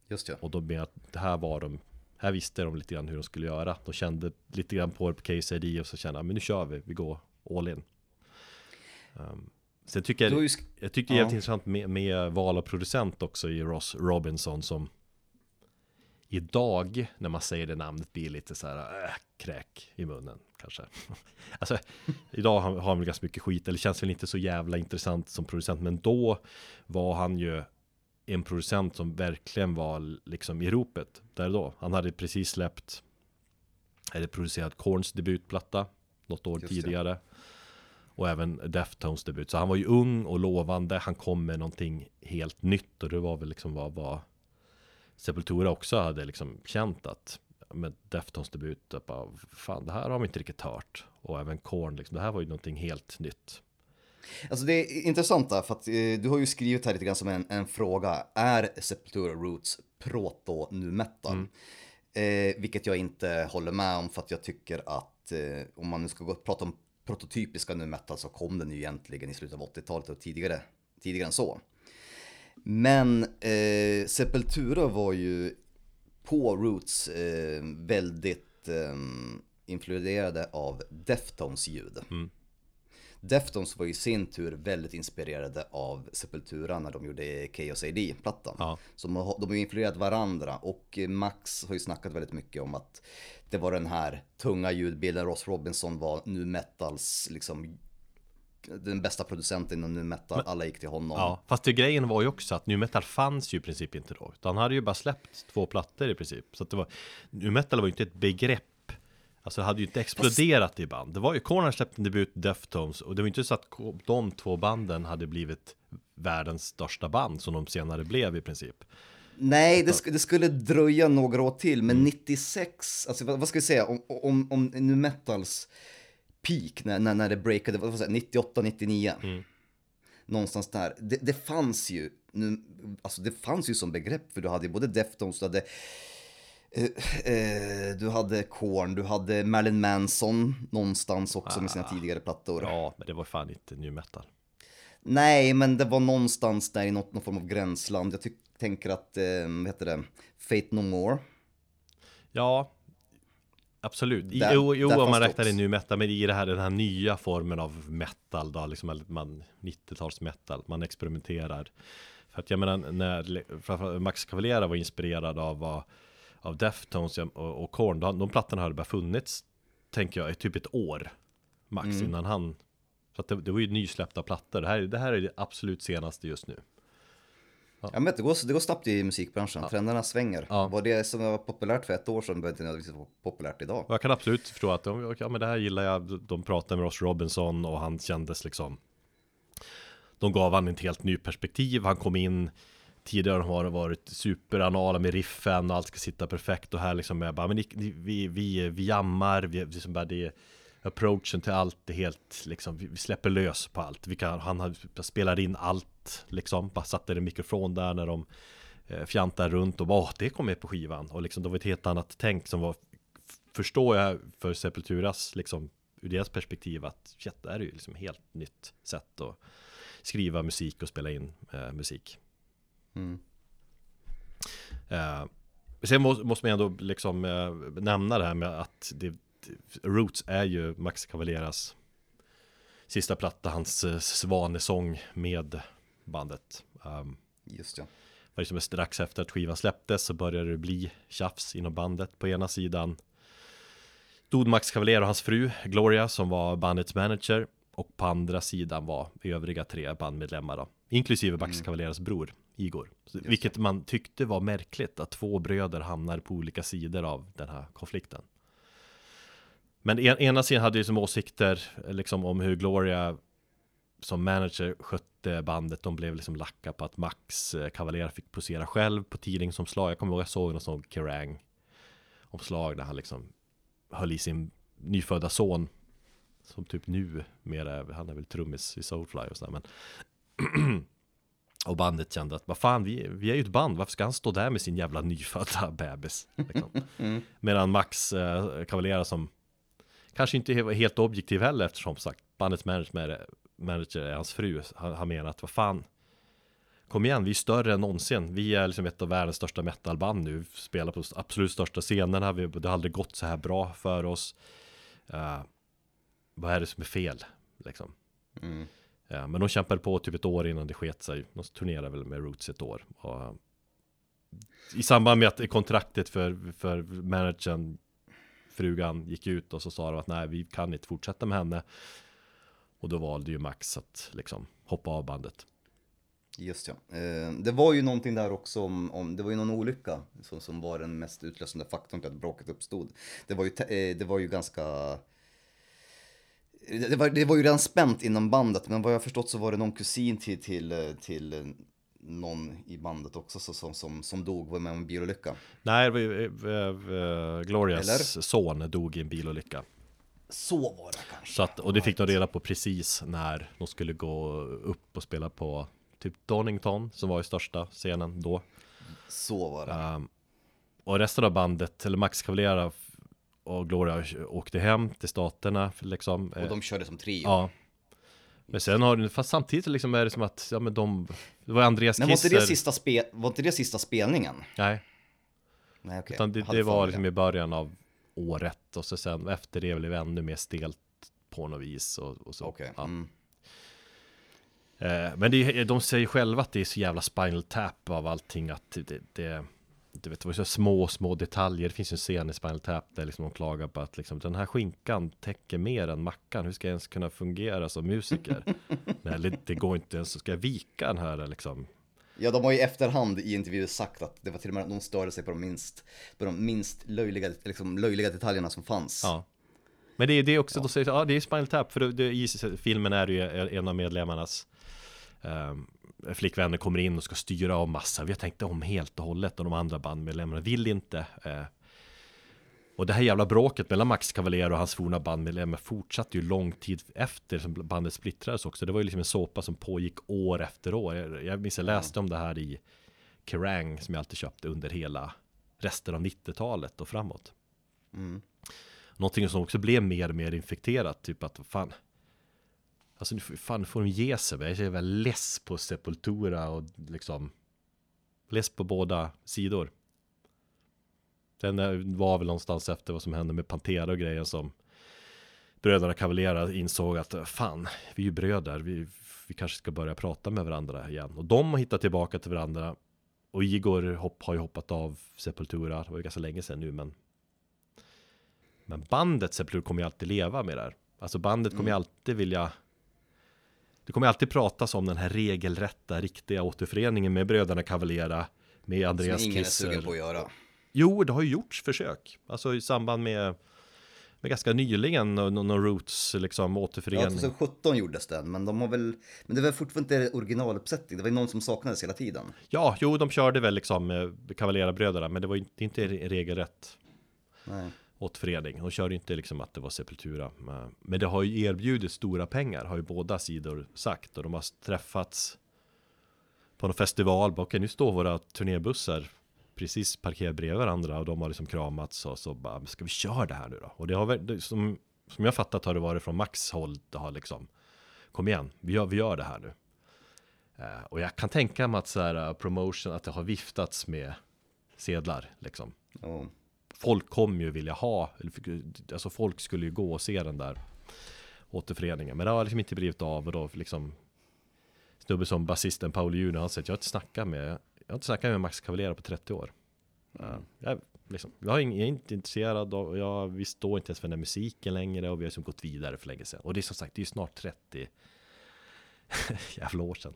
Just ja. Och då med att det här var de, här visste de lite grann hur de skulle göra. De kände lite grann på Case ID och så kände de, men nu kör vi, vi går all in. Um, sen tycker jag, jag tycker det är Ja. intressant med, med val av producent också i Ross Robinson som idag när man säger det namnet blir lite så här äh, kräk i munnen kanske. alltså idag har, har han väl ganska mycket skit eller känns väl inte så jävla intressant som producent men då var han ju en producent som verkligen var liksom i ropet där då. Han hade precis släppt eller producerat Korns debutplatta något år Just det. tidigare. Och även Deftones debut. Så han var ju ung och lovande. Han kom med någonting helt nytt och det var väl liksom vad, vad Sepultura också hade liksom känt att med Deftones debut, bara, fan det här har vi inte riktigt hört. Och även Korn, liksom, det här var ju någonting helt nytt. Alltså det är intressant där, för att eh, du har ju skrivit här lite grann som en, en fråga. Är Sepultura Roots proto nu metal? Eh, vilket jag inte håller med om för att jag tycker att eh, om man nu ska gå och prata om prototypiska nu metal så kom den ju egentligen i slutet av 80-talet och tidigare, tidigare än så. Men eh, Sepultura var ju på Roots eh, väldigt eh, influerade av Deftones ljud. Deftones var i sin tur väldigt inspirerade av Sepultura när de gjorde Chaos AD-plattan. Ja. Så de har, de har ju influerat varandra och eh, Max har ju snackat väldigt mycket om att det var den här tunga ljudbilden, Ross Robinson var nu metals liksom den bästa producenten inom nu metal, alla gick till honom. Ja, fast det grejen var ju också att nu metal fanns ju i princip inte då. Utan han hade ju bara släppt två plattor i princip. Så att det var, nu metal var ju inte ett begrepp. Alltså det hade ju inte exploderat i band. Det var ju, Korn hade släppt en debut, Deftones. Och det var ju inte så att de två banden hade blivit världens största band som de senare blev i princip. Nej, det, sk- det skulle dröja några år till, men 96, alltså vad, vad ska vi säga, om, om, om nu metals peak, när, när, när det breakade, vad jag säga, 98, 99. Någonstans där. Det, det fanns ju, nu, alltså det fanns ju som begrepp, för du hade ju både Deftones, du hade eh, eh, du hade Korn, du hade Marilyn Manson någonstans också med sina tidigare plattor. Ja, men det var fan inte new metal. Nej, men det var någonstans där i något, någon form av gränsland. Jag tänker att, eh, vad heter det, Fate No More. Ja, absolut. I, Där- jo, jo där om man räknar in nu metal, men i det här, den här nya formen av metal då, liksom man 90-tals metal, man experimenterar. För att jag menar, när Max Cavalera var inspirerad av, av Deftones och, och Korn, de, de plattorna hade bara funnits, tänker jag, i typ ett år max Mm. innan han så att det, det var ju nysläppta plattor. Det här, det här är det absolut senaste just nu. Ja, men det, går, det går snabbt i musikbranschen, trenderna svänger. Ja. Vad det som var populärt för ett år sedan behöver inte nödvändigtvis vara populärt idag. Jag kan absolut förstå att de, ja, men det här gillar jag. De pratade med Ross Robinson och han kändes liksom De gav han ett helt ny perspektiv. Han kom in Tidigare har det varit superanala med riffen och allt ska sitta perfekt och här liksom är bara men ni, vi, vi, vi jammar, vi, liksom bara det approachen till allt är helt liksom, vi, släpper lös på allt. Vi kan, han spelar in allt liksom, bara satte en mikrofon där när de eh, fjantar runt och bara det kom med på skivan och liksom det var ett helt annat tänk som var förstår jag för Sepulturas liksom ur deras perspektiv att shit, det här är ju liksom helt nytt sätt att skriva musik och spela in eh, musik. Mm. Eh, sen må, måste man ändå liksom eh, nämna det här med att det, Roots är ju Max Cavalieras sista platta, hans eh, svanesång med bandet. Um, Just ja. var liksom strax efter att skivan släpptes så började det bli tjafs inom bandet. På ena sidan stod Max Cavalier och hans fru Gloria som var bandets manager och på andra sidan var övriga tre bandmedlemmar då, inklusive Max Mm. Cavalieras bror Igor. Just vilket man tyckte var märkligt att två bröder hamnar på olika sidor av den här konflikten. Men en, ena sidan hade ju som åsikter liksom om hur Gloria som manager skötte bandet. De blev liksom lacka på att Max eh, Cavalier fick posera själv på tidningsomslag. Jag kommer ihåg jag såg någon sån Kerrang omslag där han liksom höll i sin nyfödda son som typ nu mer är, han är väl trummis i Soulfly och sådär men och bandet kände att vad fan vi, vi är ju ett band varför ska han stå där med sin jävla nyfödda bebis liksom. Mm. medan Max eh, som kanske inte helt objektiv heller eftersom sagt bandets manager, manager är hans fru han, han menar att vad fan Kom igen, vi är större än någonsin. Vi är liksom ett av världens största metalband nu. Vi spelar på absolut största scenerna. Vi, det har aldrig gått så här bra för oss. Eh, vad är det som är fel? Liksom. Mm. Ja, men de kämpade på typ ett år innan det sket sig. De turnerade väl med Roots ett år. Och, eh, I samband med att kontraktet för, för managern, frugan, gick ut och så sa de att nej, vi kan inte fortsätta med henne. Och då valde ju Max att liksom hoppa av bandet. Just ja. Eh, det var ju någonting där också om, om det var ju någon olycka som, som var den mest utlösande faktorn till att bråket uppstod. Det var ju, eh, det var ju ganska... Det var, det var ju redan spänt inom bandet, men vad jag förstått så var det någon kusin till, till, eh, till någon i bandet också så, som, som, som dog var med om en bilolycka. Nej, ju, eh, eh, Glorias Eller? son dog i en bilolycka. Så var det kanske. Så att, och det fick de reda på precis när de skulle gå upp och spela på typ Donington som var i största scenen då. Så var det. Um, och resten av bandet, eller Max Cavalera och Gloria åkte hem till staterna liksom. Och de körde som trio. Ja. Men sen har du, fast samtidigt liksom är det som att, ja men de, det var Andreas Men var inte, Kisser. det sista spe, var inte det sista spelningen? Nej, Nej okej. utan det, det var liksom i början av året och så sen efter det blev det ännu mer stelt på något vis och, och så. Okej. Ja. Mm. Eh, men det, de säger själva att det är så jävla spinal tap av allting att det, det du vet, det var så små, små detaljer. Det finns ju en scen i Spinal Tap där liksom de klagar på att liksom, den här skinkan täcker mer än mackan. Hur ska jag ens kunna fungera som musiker? Nej, det- går inte ens. Ska jag vika den här liksom? Ja, de har ju efterhand i intervjuer sagt att det var till och med att de störde sig på de minst, på de minst löjliga, liksom, löjliga detaljerna som fanns. Ja. Men det är det också, de säger ja det är Spinal Tap. För det, det, i filmen är det ju en av medlemmarnas um, flickvänner kommer in och ska styra om massa. Vi har tänkt om helt och hållet och de andra bandmedlemmarna vill inte. Eh, och det här jävla bråket mellan Max Cavalier och hans forna bandmedlemmar fortsatte ju lång tid efter som bandet splittrades också. Det var ju liksom en såpa som pågick år efter år. Jag, jag minns jag läste om det här i Kerrang som jag alltid köpte under hela resten av 90-talet och framåt. Mm. Någonting som också blev mer och mer infekterat, typ att fan Alltså nu fan får de ge sig, jag är väl less på Sepultura och liksom Less på båda sidor. Sen var väl någonstans efter vad som hände med Pantera och grejen som Bröderna Cavalera insåg att fan, vi är ju bröder, vi, vi kanske ska börja prata med varandra igen. Och de har hittat tillbaka till varandra. Och Igor hopp, har ju hoppat av Sepultura, det var ju ganska länge sedan nu men men bandet Sepultura kommer ju alltid leva med det här. Alltså bandet kommer ju alltid vilja Det kommer alltid pratas om den här regelrätta, riktiga återföreningen med bröderna Cavallera, med Andreas Som ingen är sugen Kisser. på att göra. Jo, det har ju gjorts försök. Alltså i samband med, med ganska nyligen, någon, Roots liksom Ja, återförening. 2017 gjordes den, men de har väl, men det var fortfarande inte originaluppsättning. Det var ju någon som saknades hela tiden. Ja, jo, de körde väl liksom med Cavallera-bröderna, men det var inte, inte re- regelrätt Nej återförening. De körde inte liksom att det var Sepultura. Men- det har ju erbjudit stora pengar, har ju båda sidor sagt. Och de har träffats på någon festival. Okej, nu står våra turnébussar precis parkerade bredvid varandra och de har liksom kramats och så bara, ska vi köra det här nu då? Och det har väl, som, som jag fattat har det varit från Max håll, det har liksom, kom igen, vi gör, vi gör det här nu. Eh, och jag kan tänka mig att så här, eh, promotion, att det har viftats med sedlar liksom Oh folk kommer ju vilja ha, alltså folk skulle ju gå och se den där återföreningen. Men det har liksom inte blivit av och då liksom snubbe som basisten Paul Juno, han säger jag har inte snackat med, jag har inte snackat med Max Cavalera på 30 år. Ja, jag, liksom, jag är inte intresserad av, jag, vi står inte ens för den här musiken längre och vi har liksom gått vidare för länge sedan. Och det är som sagt, det är ju snart 30 jävla år sedan.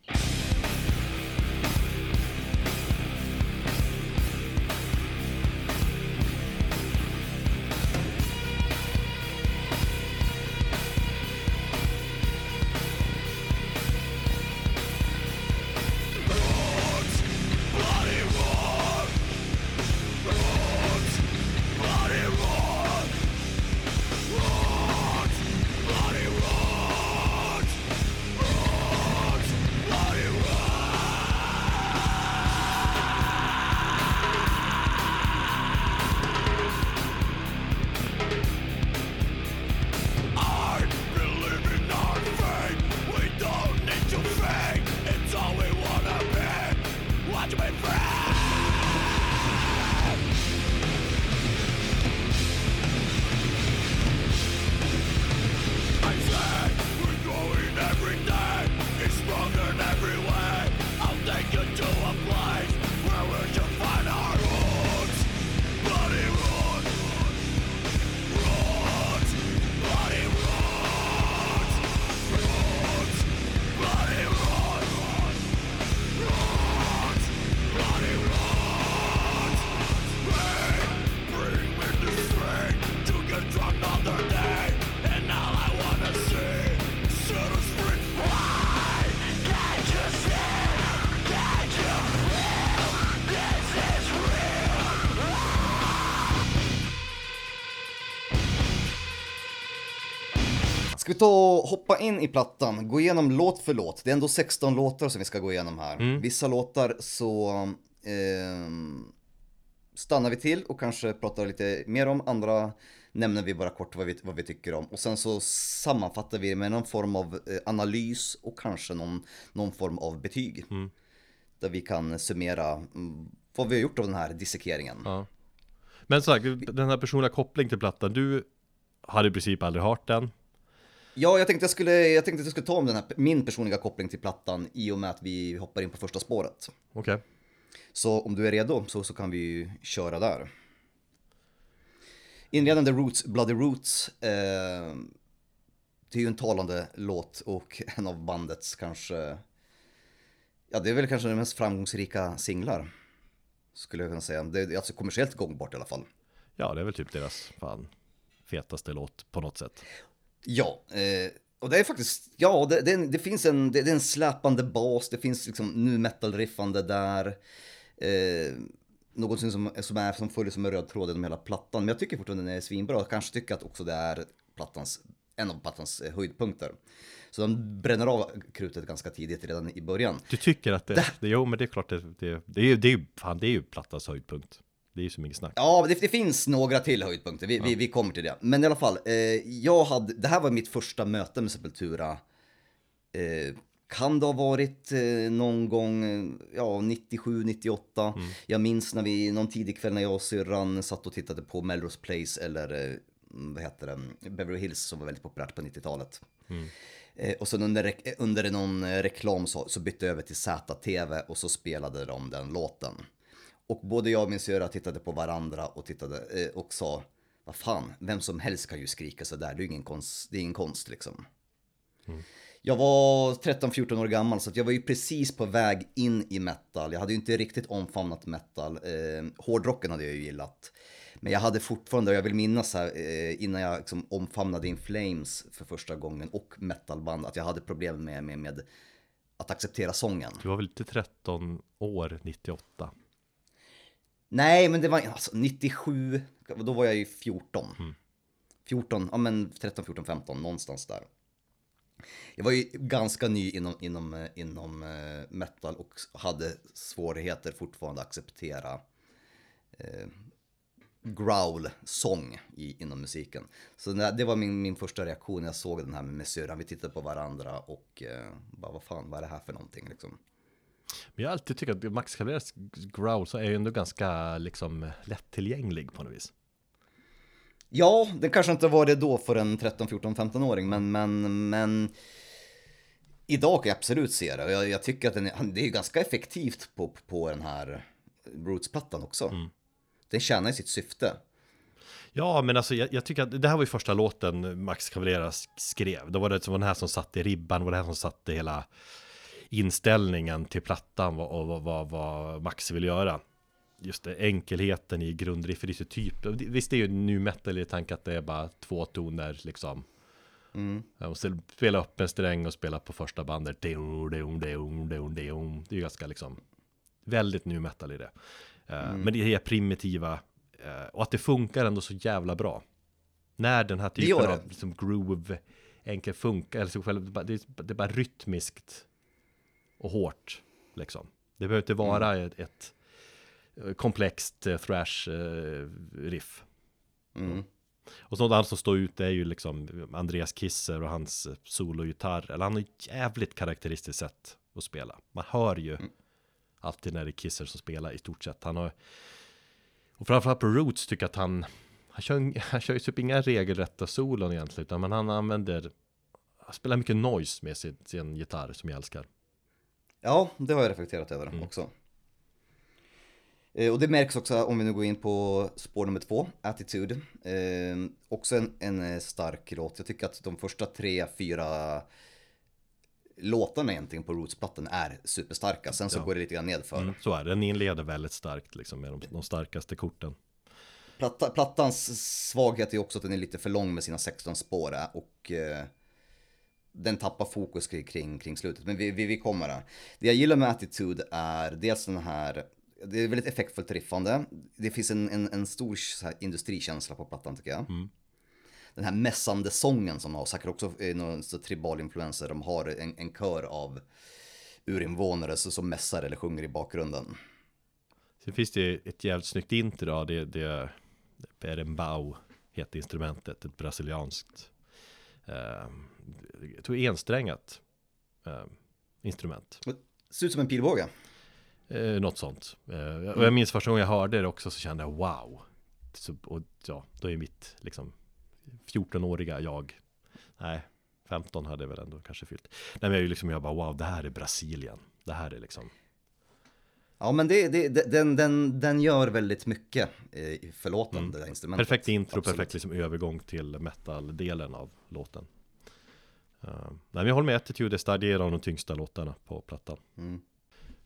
Ska vi ta och hoppa in i plattan, gå igenom låt för låt. Det är ändå 16 låtar som vi ska gå igenom här. Vissa låtar så ehm, stannar vi till och kanske pratar lite mer om. Andra nämner vi bara kort vad vi, vad vi tycker om. Och sen så sammanfattar vi med någon form av eh, analys och kanske någon, någon form av betyg. Där vi kan summera mm, vad vi har gjort av den här dissekeringen. Ja. Men så här, den här personliga kopplingen till plattan, du hade i princip aldrig hört den. Ja, jag tänkte jag skulle, jag tänkte att jag skulle ta om den här, min personliga koppling till plattan i och med att vi hoppar in på första spåret. Okej. Så om du är redo så, så kan vi ju köra där. Inledande Roots, Bloody Roots. Eh, det är ju en talande låt och en av bandets kanske, ja det är väl kanske den mest framgångsrika singlar. Skulle jag kunna säga. Det är alltså kommersiellt gångbart i alla fall. Ja, det är väl typ deras fan fetaste låt på något sätt. Ja, eh, och det är faktiskt, ja det, det, det finns en, det, det är en släpande bas, det finns liksom nu metal-riffande där. Eh, någonting som, som, är, som följer som en röd tråd genom hela plattan. Men jag tycker fortfarande den är svinbra. Jag kanske tycker att också det är plattans, en av plattans eh, höjdpunkter. Så de bränner av krutet ganska tidigt redan i början. Du tycker att det, det jo men det är klart det, det, det är det är fan det är ju plattans höjdpunkt. Det är ju så mycket snack. Ja, det, det finns några till höjdpunkter, vi, vi, vi kommer till det. Men i alla fall, eh, jag hade, det här var mitt första möte med Sepultura. Eh, kan det ha varit eh, någon gång, eh, ja 97, 98. Jag minns när vi, någon tidig kväll när jag och syrran satt och tittade på Melrose Place eller eh, vad heter det, Beverly Hills som var väldigt populärt på 90-talet. Eh, och sen under, rek- under någon eh, reklam så, så bytte jag över till ZTV och så spelade de den låten. Och både jag och min syrra tittade på varandra och tittade eh, och sa, vad fan, vem som helst kan ju skrika så där, det är ingen konst, det är ingen konst liksom. Jag var 13-14 år gammal så jag var ju precis på väg in i metal. Jag hade ju inte riktigt omfamnat metal. Eh, hårdrocken hade jag ju gillat. Men jag hade fortfarande, jag vill minnas här, eh, innan jag liksom omfamnade In Flames för första gången och metalband, att jag hade problem med, med, med att acceptera sången. Du var väl inte 13 år 98? Nej, men det var alltså 97, då var jag ju 14. Mm. 14, ja men 13, 14, 15, någonstans där. Jag var ju ganska ny inom, inom, eh, inom eh, metal och hade svårigheter fortfarande att acceptera eh, growl-sång inom musiken. Så det var min, min första reaktion när jag såg den här med syrran. Vi tittade på varandra och eh, bara vad fan, vad är det här för någonting liksom? Men jag har alltid tyckt att Max Cavaleras growl så är ju ändå ganska liksom lättillgänglig på något vis. Ja, det kanske inte var det då för en 13, 14, 15-åring, men, men, men idag kan jag absolut se det. Jag, jag tycker att den är, det är ganska effektivt på, på den här Roots-plattan också. Mm. Den tjänar i sitt syfte. Ja, men alltså jag, jag, tycker att det här var ju första låten Max Cavalera skrev. Då var det den här som satte ribban, var det här som satte hela inställningen till plattan och vad, vad, vad Max vill göra just det, enkelheten i grundriffet, det är typ, visst det är ju nu metal i tanke att det är bara två toner liksom. Mm. Och spela upp en sträng och spela på första bandet. Det är ju ganska liksom väldigt nu metal i det. Eh, mm. Men det är primitiva eh, och att det funkar ändå så jävla bra. När den här typen av liksom, groove enkel funkar, eller så själv, det är bara rytmiskt och hårt liksom. Det behöver inte vara mm. ett, ett Eh, komplext eh, thrash eh, riff. Mm. Och sånt annat som står ut är ju liksom Andreas Kisser och hans sologitarr. Eller han har ett jävligt karaktäristiskt sätt att spela. Man hör ju mm. alltid när det är Kisser som spelar i stort sett. Han har och framförallt på Roots tycker jag att han han kör, han kör ju typ inga regelrätta solon egentligen, utan men han använder han spelar mycket noise med sin, sin gitarr som jag älskar. Ja, det har jag reflekterat över mm. också. Eh, och det märks också om vi nu går in på spår nummer två, Attitude. Eh, också en, en eh, stark låt. Jag tycker att de första tre, fyra låtarna egentligen på Roots-plattan är superstarka. Sen så ja. går det lite grann nedför. Mm, så är det, den inleder väldigt starkt liksom med de, de starkaste korten. Platta, plattans svaghet är också att den är lite för lång med sina 16 spår och eh, den tappar fokus kring, kring, slutet. Men vi, vi, vi kommer där. Det jag gillar med Attitude är dels den här det är väldigt effektfullt riffande. Det finns en, en, en stor industrikänsla på plattan tycker jag. Mm. Den här mässande sången som har, säkert också någon tribal influenser, de har en, en kör av urinvånare som mässar eller sjunger i bakgrunden. Sen finns det ett jävligt snyggt intro, det, det Berembau heter instrumentet, ett brasilianskt eh, jag tror ensträngat eh, instrument. Det ser ut som en pilbåge. Eh, något sånt. Eh, och jag minns första gången jag hörde det också så kände jag wow. Så, och ja, då är mitt liksom 14-åriga jag. Nej, 15 hade jag väl ändå kanske fyllt. Nej men jag är ju liksom, jag bara wow, det här är Brasilien. Det här är liksom. Ja men det, det, den, den, den gör väldigt mycket för låten, mm. det där instrumentet. Perfekt intro, Absolut. perfekt liksom övergång till metal-delen av låten. Uh, nej men jag håller med, Attitude är det är de tyngsta låtarna på plattan. Mm.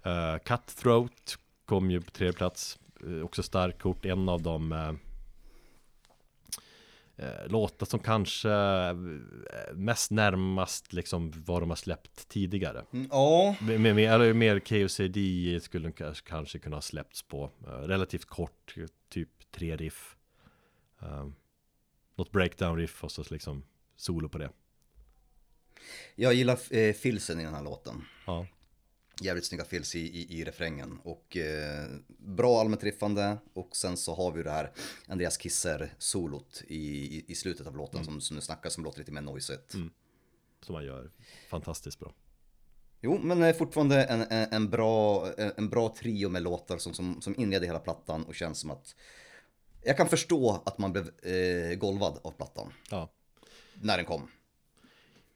Uh, Cutthroat kom ju på tredje plats. Uh, också stark kort, en av de uh, uh, låtar som kanske mest närmast liksom vad de har släppt tidigare. Mm, ja. Mm, mer, mer, mer KOCD skulle de kanske kunna ha släppts på. relativt kort, typ tre riff. något breakdown riff och så liksom solo på det. Jag gillar eh, filsen i den här låten. Ja jävligt snygga fills i, i, i refrängen. Och eh, bra allmänt riffande. Och sen så har vi det här Andreas Kisser-solot i, i, i, slutet av låten mm. som, som du snackar som låter lite mer noisigt. Mm. Som man gör fantastiskt bra. Jo, men fortfarande en, en, en, bra, en bra trio med låtar som, som, som inleder hela plattan och känns som att jag kan förstå att man blev eh, golvad av plattan. Ja. När den kom.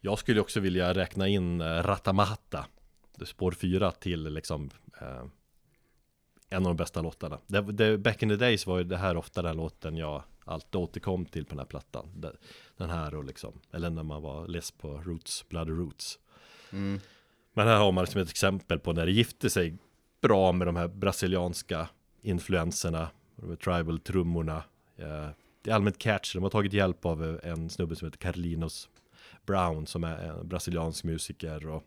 Jag skulle också vilja räkna in eh, Ratamata spår fyra till liksom eh, en av de bästa låtarna. Det, det, back in the days var ju det här ofta den låten jag alltid återkom till på den här plattan. Den här och liksom, eller när man var less på Roots, Bloody Roots. Men här har man liksom ett exempel på när det gifte sig bra med de här brasilianska influenserna, tribal-trummorna. Eh, Det är allmänt catch, de har tagit hjälp av eh, en snubbe som heter Carlinos Brown som är en brasiliansk musiker och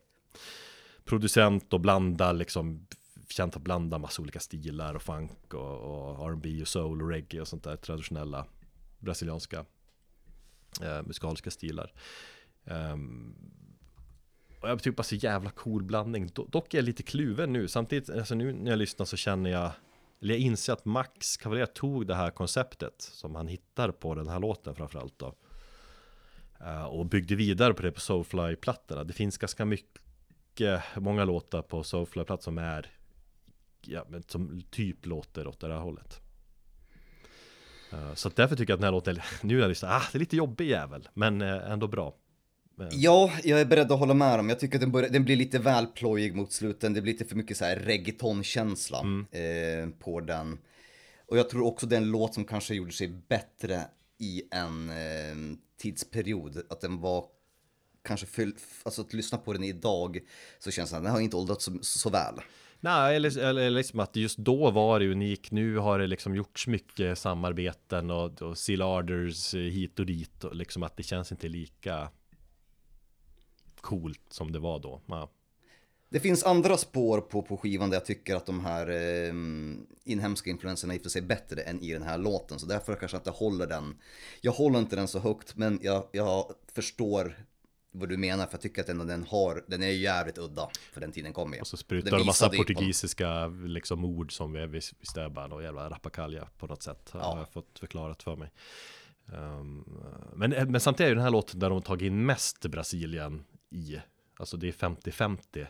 producent och blandar liksom känt att blanda massa olika stilar och funk och, och R&B och soul och reggae och sånt där traditionella brasilianska eh, musikaliska stilar. Um, och jag tycker bara så jävla cool blandning. Do- dock är jag lite kluven nu. Samtidigt, alltså nu när jag lyssnar så känner jag eller jag inser att Max Cavalera tog det här konceptet som han hittar på den här låten framförallt då eh, Och byggde vidare på det på Soulfly-plattorna. Det finns ganska mycket, många låtar på Soulfly-plattor som är ja, men som typ låter åt det här hållet. Eh, Så därför tycker jag att den här låten, nu när jag lyssnar, ah, det är lite jobbig jävel, men eh, ändå bra. Ja, jag är beredd att hålla med om. Jag tycker att den, börjar, den blir lite väl plojig mot slutet. Det blir lite för mycket så här reggaeton-känsla eh, på den. Och jag tror också det är en låt som kanske gjorde sig bättre i en eh, tidsperiod. Att den var kanske full, alltså att lyssna på den idag så känns det att den har inte åldrats så, så väl. Nej, eller, eller liksom att just då var det unik. Nu har det liksom gjorts mycket samarbeten och, och sealarders eh, hit och dit och liksom att det känns inte lika coolt som det var då. Ja. Det finns andra spår på, på skivan där jag tycker att de här eh, inhemska influenserna för sig bättre än i den här låten. Så därför kanske jag inte håller den. Jag håller inte den så högt men jag, jag förstår vad du menar för jag tycker att ändå den har, den är jävligt udda för den tiden kom med. Och så sprutar de massa ju portugisiska liksom ord som vi visst är bara någon jävla rappakalja på något sätt. Ja. Har jag fått förklarat för mig. Um, men, men samtidigt är ju den här låten där de har tagit in mest Brasilien i. Alltså det är 50-50 eh,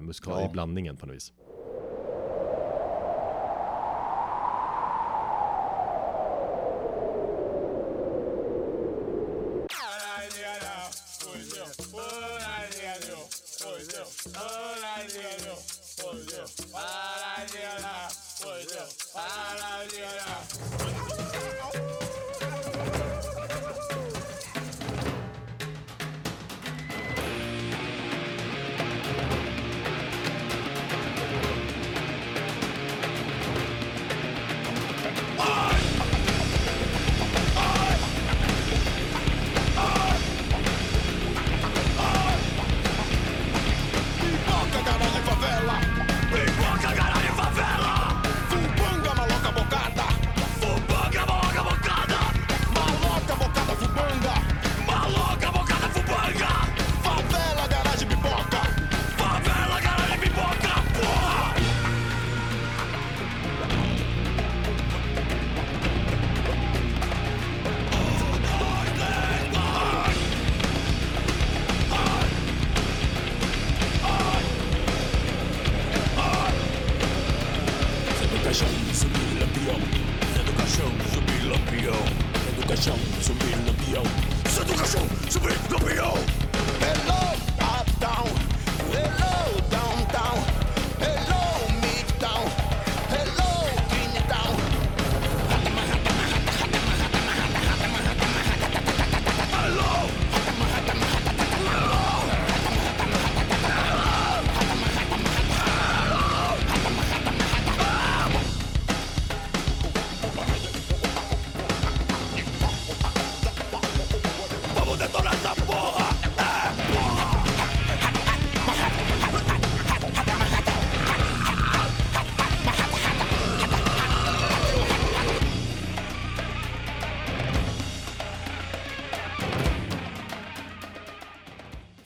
musikal Ja. i blandningen på något vis.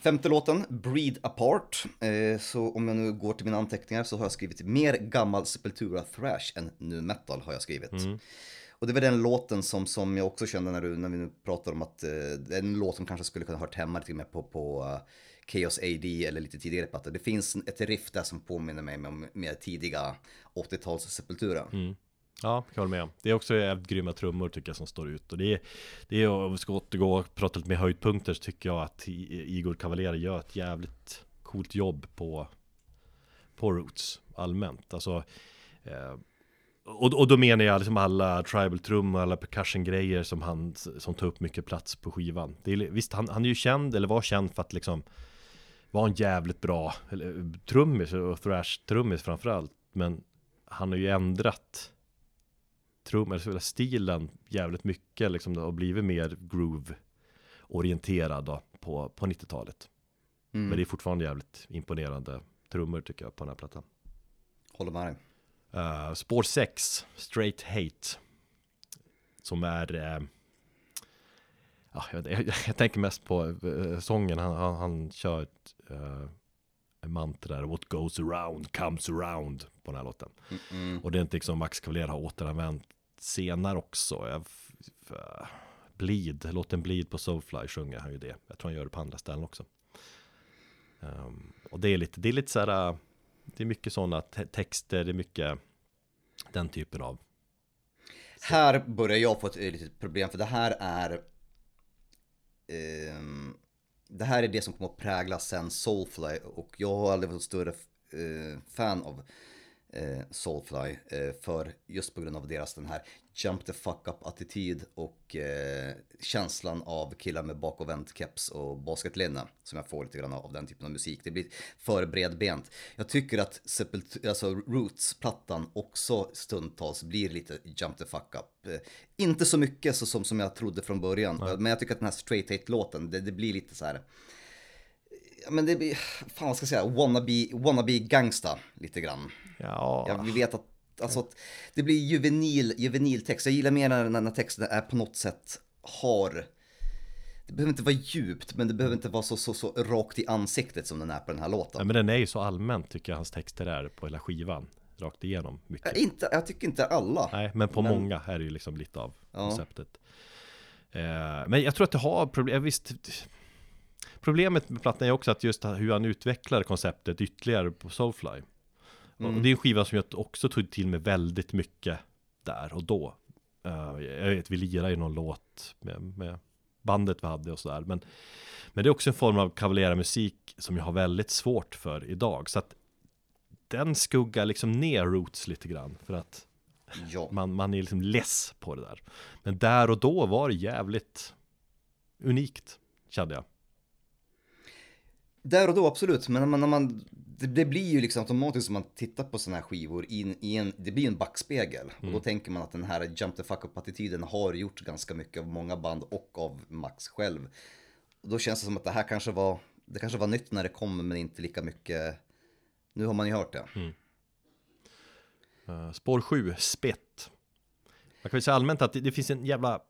Femte låten, Breed Apart. Eh, så om jag nu går till mina anteckningar så har jag skrivit mer gammal Sepultura thrash än nu metal har jag skrivit. Och det var den låten som, som jag också kände när, du, när vi nu pratar om att eh, det är en låt som kanske skulle kunna hört hemma till och med på, på eh, Chaos AD eller lite tidigare plattor. Det finns ett riff där som påminner mig om mer tidiga 80-tals Sepultura. Ja, kan hålla med. Det är också jävligt grymma trummor tycker jag som står ut. Och det är, det är om vi ska återgå och prata lite mer höjdpunkter så tycker jag att Igor Cavalieri gör ett jävligt coolt jobb på, på Roots allmänt. Alltså, eh, och, och då menar jag liksom alla tribal-trummor, alla percussion grejer som han som tar upp mycket plats på skivan. Det är, visst, han, han är ju känd, eller var känd för att liksom vara en jävligt bra eller, trummis och thrash-trummis framförallt. Men han har ju ändrat trum, eller stilen jävligt mycket liksom och blivit mer groove-orienterad då, på, på 90-talet. Mm. Men det är fortfarande jävligt imponerande trummor tycker jag på den här plattan. Håller med dig. Uh, spår 6, Straight Hate. Som är... Uh, ja, jag, jag, jag, tänker mest på uh, sången, han, han, han kör ett mantra där, What goes around comes around på den här låten. Mm -mm. Och det är inte liksom Max Cavalier har återanvänt senare också. Jag, Bleed, låten Bleed på Soulfly sjunger han ju det. Jag tror han gör det på andra ställen också. Um, och det är lite, det är lite så här, äh, det är mycket sådana te texter, det är mycket den typen av. Här börjar jag få ett litet problem för det här är um, det här är det som kommer att prägla sen Soulfly och jag har aldrig varit större uh, fan av uh, Soulfly uh, för just på grund av deras den här jump the fuck up attityd och känslan av killar med bakovänt keps och basketlinne som jag får lite grann av den typen av musik. Det blir för bredbent. Jag tycker att Sepult alltså Roots-plattan också stundtals blir lite jump the fuck up. inte så mycket så som, som jag trodde från början, Nej. men jag tycker att den här Straight Hate-låten, det, det blir lite så här men det blir, fan vad ska jag säga, wannabe, wannabe gangsta lite grann. Ja. ja vi vet att, alltså, att det blir juvenil, juvenil text. Jag gillar mer när den här texten är på något sätt har, det behöver inte vara djupt, men det behöver inte vara så, så, så rakt i ansiktet som den är på den här låten. Ja, men den är ju så allmänt tycker jag hans texter är på hela skivan. Rakt igenom mycket. Jag, inte, jag tycker inte alla. Nej, men på men... många är det ju liksom lite av ja. konceptet. Eh, men jag tror att det har problem, visst Problemet med plattan är också att just hur han utvecklar konceptet ytterligare på Soulfly. Mm. Och det är en skiva som jag också tog till mig väldigt mycket där och då. Uh, jag vet, vi lirade ju någon låt med, med bandet vi hade och sådär. Men, men det är också en form av kavalera-musik som jag har väldigt svårt för idag. Så att den skuggar liksom ner Roots lite grann. För att ja. man, man är liksom less på det där. Men där och då var det jävligt unikt, kände jag. Där och då absolut, men när man, när man det, det, blir ju liksom automatiskt om man tittar på sådana här skivor, in, i en, det blir en backspegel. Mm. Och då mm. tänker man att den här jump the fuck up-attityden har gjort ganska mycket av många band och av Max själv. Och då känns det som att det här kanske var, det kanske var nytt när det kom, men inte lika mycket. Nu har man ju hört det. Mm. Uh, spår 7, spett. Man kan väl säga allmänt att det, det, finns en jävla,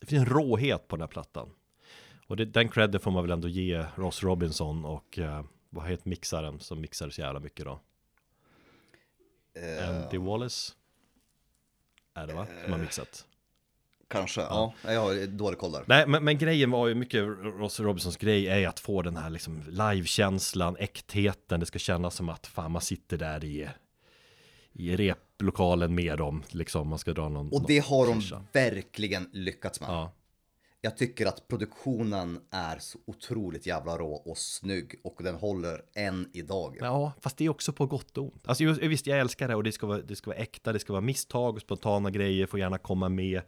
det finns en råhet på den här plattan. Och det, den credden får man väl ändå ge Ross Robinson och uh, vad heter mixaren som mixar så jävla mycket då? Uh, Andy Wallace? Är det va? Som har mixat? Kanske, ja. ja. Jag har dålig koll där. Nej, men, men, grejen var ju mycket, Ross Robinsons grej är att få den här liksom live-känslan, äktheten. Det ska kännas som att fan man sitter där i, i replokalen med dem, liksom man ska dra någon. Och det har de verkligen lyckats med. Ja jag tycker att produktionen är så otroligt jävla rå och snygg och den håller än idag. Ja, fast det är också på gott och ont. Alltså visst, jag älskar det och det ska, vara, det ska vara äkta, det ska vara misstag och spontana grejer, får gärna komma med.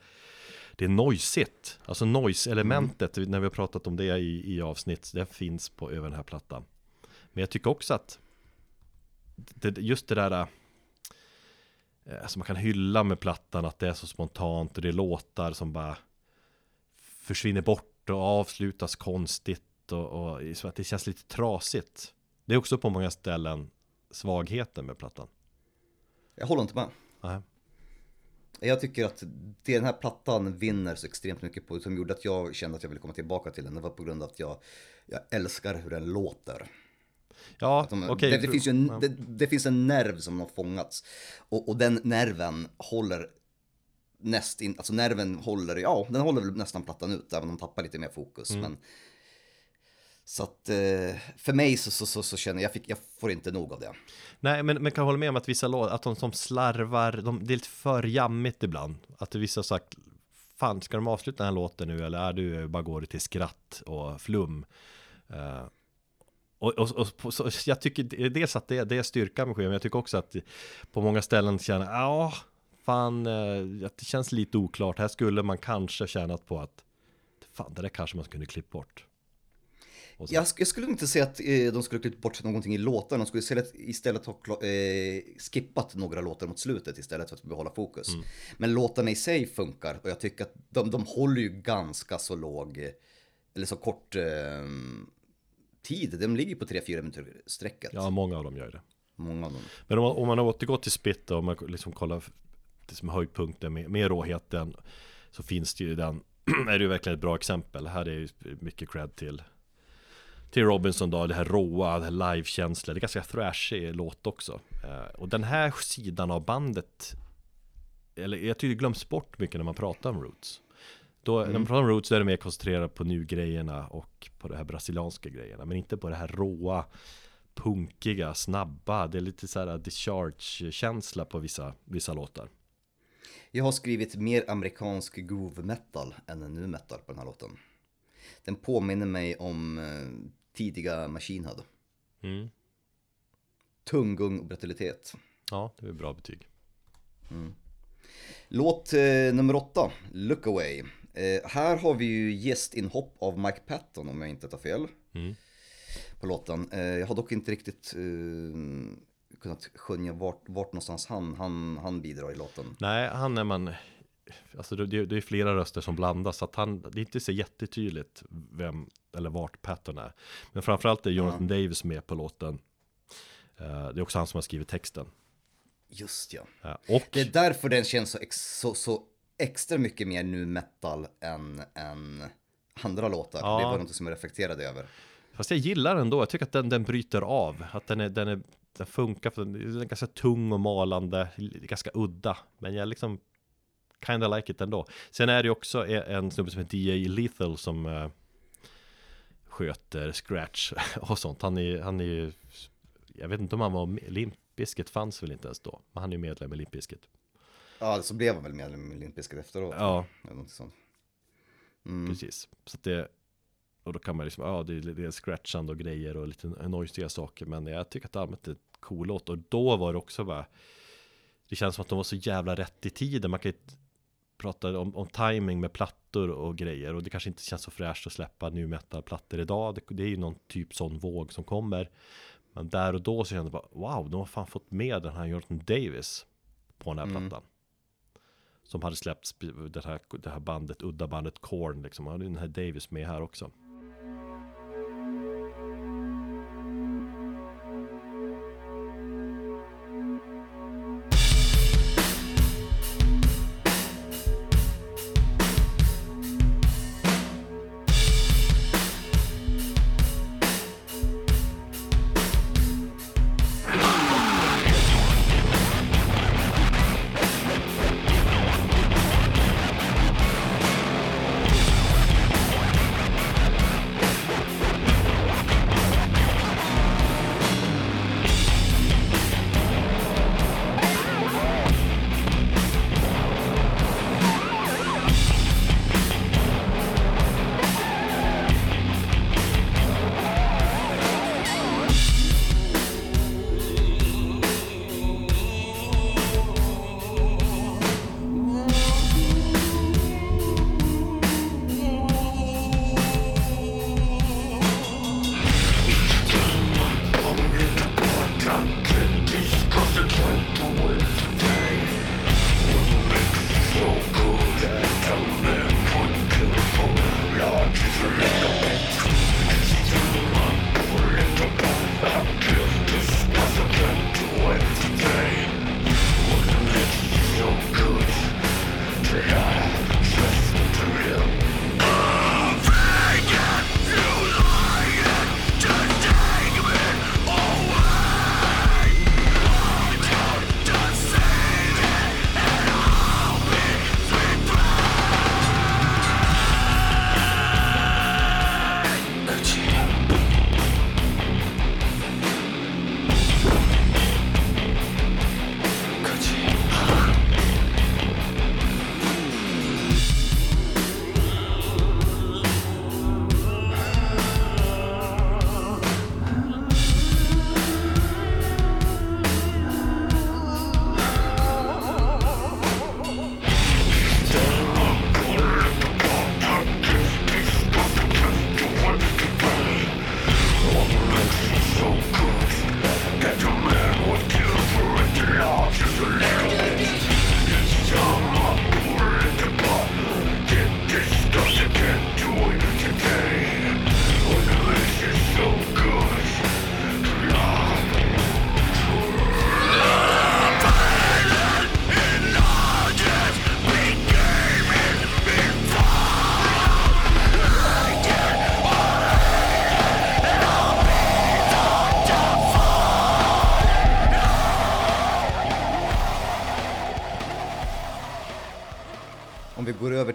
Det är noisigt, alltså noise-elementet, mm. när vi har pratat om det i, i avsnitt, det finns på över den här plattan. Men jag tycker också att det, just det där eh, Alltså man kan hylla med plattan att det är så spontant och det låtar som bara försvinner bort och avslutas konstigt och, och så att det känns lite trasigt. Det är också på många ställen svagheten med plattan. Jag håller inte med. Nej. Jag tycker att det den här plattan vinner så extremt mycket på, som gjorde att jag kände att jag ville komma tillbaka till den, det var på grund av att jag, jag älskar hur den låter. Ja, de. Okay. Det, det, finns en, det, det, finns en nerv som har fångats. Och, och den nerven håller nästin, alltså nerven håller, ja den håller väl nästan plattan ut även om de tappar lite mer fokus. Mm. Men, så att eh, för mig så, så, så, så, känner jag, fick, jag får inte nog av det. Nej, men, men kan hålla med om att vissa låtar, att de som slarvar, de, det är lite för jammigt ibland. Att vissa har sagt, fan ska de avsluta den här låten nu eller är du bara går till skratt och flum? Uh, och, och, och så, jag tycker dels att det, det är styrka med skivan, men jag tycker också att på många ställen känner, ja, fan, eh, det känns lite oklart. Här skulle man kanske tjänat på att, fan det där kanske man kunde klippt bort. Och Jag, jag skulle inte säga att eh, de skulle klippt bort någonting i låtarna, de skulle istället, istället ha eh, skippat några låtar mot slutet istället för att behålla fokus. Mm. Men låtarna i sig funkar och jag tycker att de, de håller ju ganska så låg, eh, eller så kort eh, tid. De ligger på 3-4 minuter sträcket. Ja, många av dem gör det. Många av dem. Men om man, om man återgår till Spit då, om man liksom kollar som höjdpunkten med, med råheten Så finns det ju den, är det ju verkligen ett bra exempel. Här är ju mycket cred till Till Robinson då, det här råa, det här livekänsla Det är ganska thrashig låt också. Eh, Och den här sidan av bandet Eller jag tycker det glöms bort mycket när man pratar om Roots. Då, När man pratar om Roots så är det mer koncentrerat på nu-grejerna och på det här brasilianska grejerna Men inte på det här råa punkiga, snabba, det är lite så här discharge-känsla på vissa, vissa låtar. Jag har skrivit mer amerikansk groove metal än nu metal på den här låten. Den påminner mig om eh, tidiga Machine Head. Mm. Tunggung och brutalitet. Ja, det är bra betyg. Låt eh, nummer åtta, Look Away. Eh, här har vi ju gästinhopp av Mike Patton om jag inte tar fel. Mm. På låten. Eh, jag har dock inte riktigt eh, kunnat skönja vart, vart någonstans han, han, han bidrar i låten. Nej, han är man Alltså det, det är flera röster som blandas så att han Det är inte så jättetydligt vem Eller vart Patton är Men framförallt är Jonathan Davis med på låten Eh, Det är också han som har skrivit texten Just ja. Ja, Och Det är därför den känns så, så, så extra mycket mer nu metal än, än andra låtar. Ja. Det var något som jag reflekterade över. Fast jag gillar den ändå, jag tycker att den, den bryter av Att den är, den är Den funkar för den är ganska tung och malande Ganska udda Men jag liksom Kinda like it ändå Sen är det ju också en en snubbe som heter DJ Lethal som eh, Sköter scratch och sånt Han är han är ju Jag vet inte om han var Limp Bizkit fanns väl inte ens då Men han är ju medlem i Limp Bizkit Ja, så blev han väl medlem i Limp Bizkit efteråt. Ja. Något sånt. Precis Så det Och då kan man liksom, ja det är, det är scratchande och grejer och lite noisiga saker Men jag tycker att allmänt är en cool låt Och då var det också bara Det känns som att de var så jävla rätt i tiden. Man kan ju prata om, om timing med plattor och grejer. Och det kanske inte känns så fräscht att släppa nu metal-plattor idag. Det, det är ju någon typ sån våg som kommer. Men där och då så kände jag bara Wow, de har fan fått med den här Jonathan Davis På den här plattan. Som hade släppts, det här, det här bandet, udda bandet Korn liksom. Hade den här Davis med här också.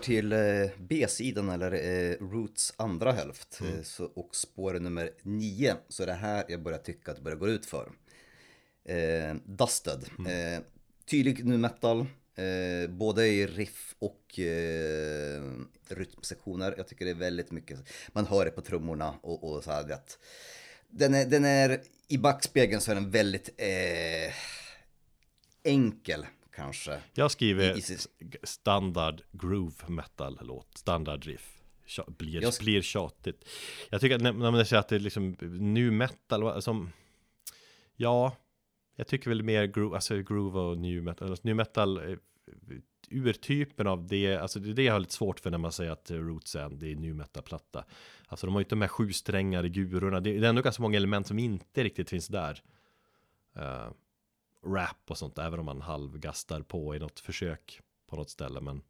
Till eh, B-sidan eller eh, Roots andra hälft eh, så, och spår nummer nio så är det här jag börjar tycka att det börjar gå ut för. Eh, Dusted. Eh, tydlig nu metal, eh, både i riff och eh, rytmsektioner. Jag tycker det är väldigt mycket, man hör det på trummorna och, och så här vet. Den är, den är, i backspegeln så är den väldigt eh, enkel kanske. Jag skriver I- i sitt- standard groove metal låt, standard riff. Blir, Jag blir tjatigt. Jag tycker att när, man säger att det är liksom nu metal, som ja, jag tycker väl mer groove, alltså groove och new metal, alltså new metal eh, urtypen av det, alltså det är det jag har lite svårt för när man säger att eh, Roots är en, det är new metal-platta. Alltså de har ju inte de här sju strängar gurorna, det det är ändå ganska många element som inte riktigt finns där. Eh, rap och sånt, även om man halvgastar på i något försök på något ställe. Men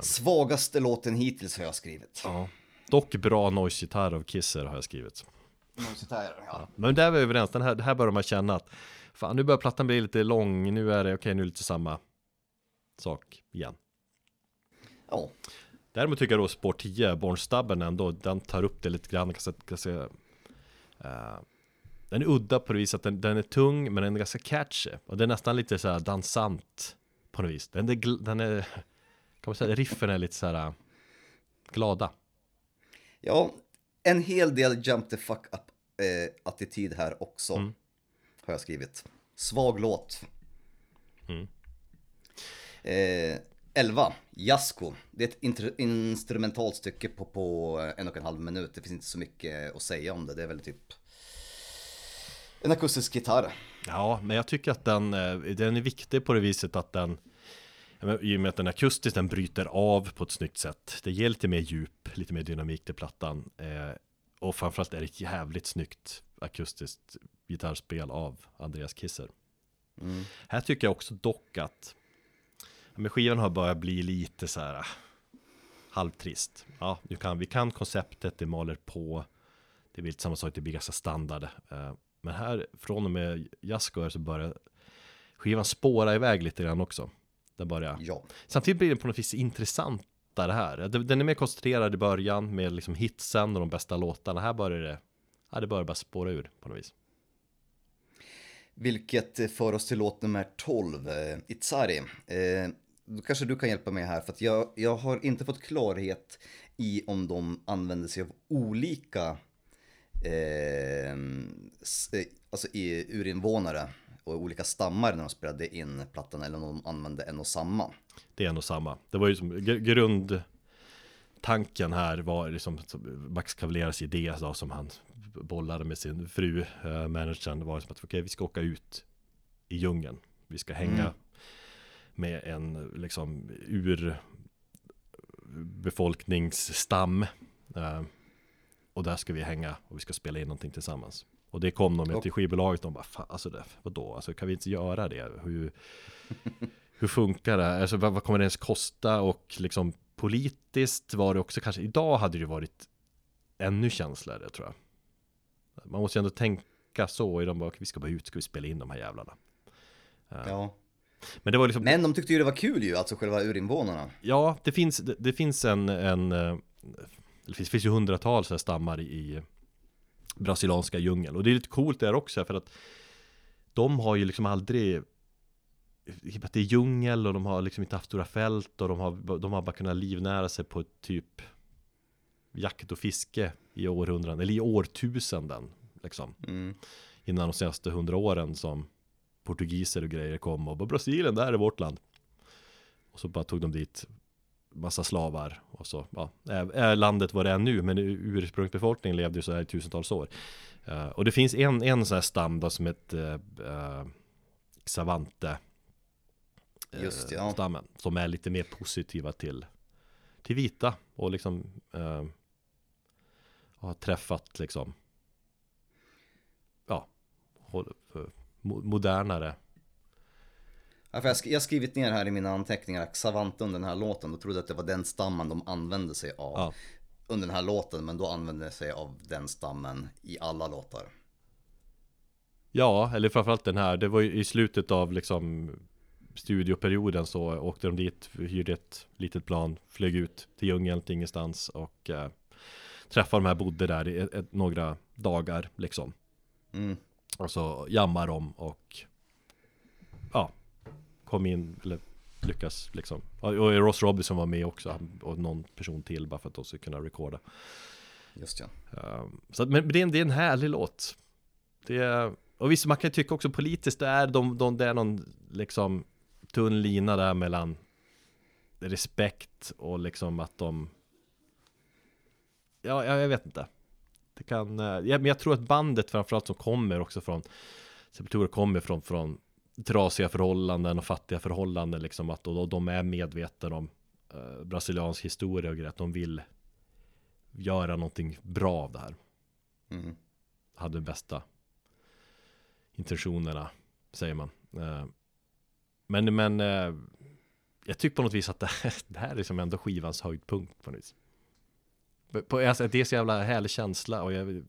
Svagaste låten hittills har jag skrivit. ja. dock bra noise-gitarr av Kisser har jag skrivit. Ja. Men där är vi överens, den här, det här börjar man känna att fan nu börjar plattan bli lite lång, nu är det okej, nu är det lite samma sak igen. ja. Däremot tycker jag då spår 10, Bornstubben ändå, den tar upp det lite grann, ganska, ganska eh, Den är udda på det viset att den, den är tung, men den är ganska catchy. Och det är nästan lite så här dansant på något vis. Den är, den är kan man säga, riffen är lite så här eh, glada. Ja, en hel del jump the fuck up eh, attityd här också. Har jag skrivit. Svag låt. Eh, 11, Jasko. Det är ett instrumentalt stycke på, på en och en halv minut. Det finns inte så mycket att säga om det. Det är väl typ en akustisk gitarr. Ja, men jag tycker att den, eh, den är viktig på det viset att den I och med att den är akustisk, den bryter av på ett snyggt sätt. Det ger lite mer djup, lite mer dynamik till plattan. Eh, och framförallt är det ett jävligt snyggt akustiskt gitarrspel av Andreas Kisser. Här tycker jag också dock att men skivan har börjat bli lite så här ah, halvtrist. Ja, nu kan, vi kan konceptet, det maler på. Det blir lite samma sak, det blir ganska standard. Eh, Men här, från och med Jasko så börjar skivan spåra iväg lite grann också. Den börjar. Ja. Samtidigt blir den på något vis intressantare här. Den är mer koncentrerad i början med liksom hitsen och de bästa låtarna. Här börjar det, ja, det börjar bara spåra ur på något vis. Vilket för oss till låt nummer 12, eh, Itzari. Eh, då kanske du kan hjälpa mig här, för att jag, jag har inte fått klarhet i om de använder sig av olika eh, s- eh, alltså i, urinvånare och olika stammar när de spelade in plattan eller om de använde en och samma. Det är nog samma. Det var ju som gr- grundtanken här var liksom som Max Cavalieras idé då, som han bollade med sin fru, eh, managern, var som att okej, vi ska åka ut i djungeln. Vi ska hänga Mm. med en liksom ur befolkningsstam. Eh, och där ska vi hänga och vi ska spela in någonting tillsammans. Och det kom de med till skivbolaget de bara, fan, alltså det, vadå, alltså kan vi inte göra det? Hur, hur funkar det? Alltså vad, vad kommer det ens kosta? Och liksom politiskt var det också kanske, idag hade det varit ännu känsligare tror jag. Man måste ju ändå tänka så, i de bara, vi ska bara ut, ska vi spela in de här jävlarna. Ja. Men det var liksom, Men de tyckte ju det var kul ju, alltså själva urinvånarna. ja, det finns, det, det finns en, en eh, det finns, finns ju hundratals här stammar i brasilianska djungeln. Och det är lite coolt där också, för att de har ju liksom aldrig att det är djungel och de har liksom inte haft stora fält och de har, de har bara kunnat livnära sig på typ jakt och fiske i århundraden, eller i årtusenden liksom. Mm. Innan de senaste hundra åren som portugiser och grejer kom och bara Brasilien, där är vårt land. Och så bara tog de dit massa slavar och så, ja, är, landet vad det är nu, men ursprungsbefolkningen levde ju så här i tusentals år. Eh, och det finns en, en sån här stam då som heter uh, Xavante eh, Just ja. stammen, som är lite mer positiva till, till vita och liksom eh, har träffat liksom ja, eh, modernare Ja, för jag, sk- jag har skrivit ner här i mina anteckningar under den här låten, då trodde att det var den stammen de använde sig av Ja. under den här låten, men då använde de sig av den stammen i alla låtar. Ja, eller framförallt den här, det var ju i slutet av liksom studioperioden så åkte de dit, hyrde ett litet plan, flög ut till djungeln, till ingenstans och eh, träffade de här, bodde där i ett, några dagar liksom. Mm. Och så jammar de och ja, kom in, eller lyckas liksom. Och Ross Robinson var med också och någon person till bara för att de skulle kunna recorda. Just ja. Um, så att, men det är, en, det är en härlig låt. Det är, och visst, man kan tycka också politiskt, det är, de, de, det är någon liksom tunn lina där mellan respekt och liksom att de Ja, jag, jag vet inte Det kan, eh, ja, men jag tror att bandet framförallt som kommer också från Sepultura kommer från, från trasiga förhållanden och fattiga förhållanden liksom att och, och de är medvetna om eh, brasiliansk historia och grejer, att de vill göra någonting bra av det här. Mm. Hade de bästa intentionerna, säger man. Eh, Men, men eh, jag tycker på något vis att det här, det här är liksom ändå skivans höjdpunkt på något vis. På, alltså, det är så jävla härlig känsla och jag,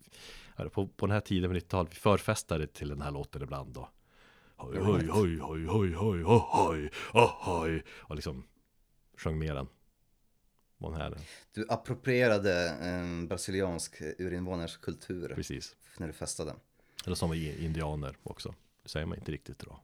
på, på den här tiden på 90-talet, vi förfestade till den här låten ibland då. Hoj, hoj, hoj, hoj, hoj, hoj, hoj, hoj, hoj, hoj, och liksom sjöng med den. Den här, Du approprierade en brasiliansk urinvånares kultur precis. när du festade. Eller som indianer också. Det säger man inte riktigt idag.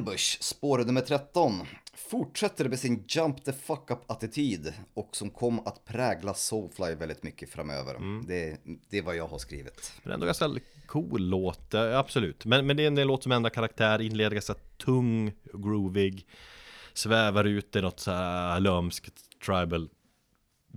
Ambush, spår nummer 13, fortsätter med sin jump the fuck up attityd och som kom att prägla Soulfly väldigt mycket framöver. Det, det är vad jag har skrivit. Men ändå ganska cool låt, eh, absolut. Men, men det är en låt som ändrar karaktär, inleder ganska tung, groovig, svävar ut i något så här lömskt tribal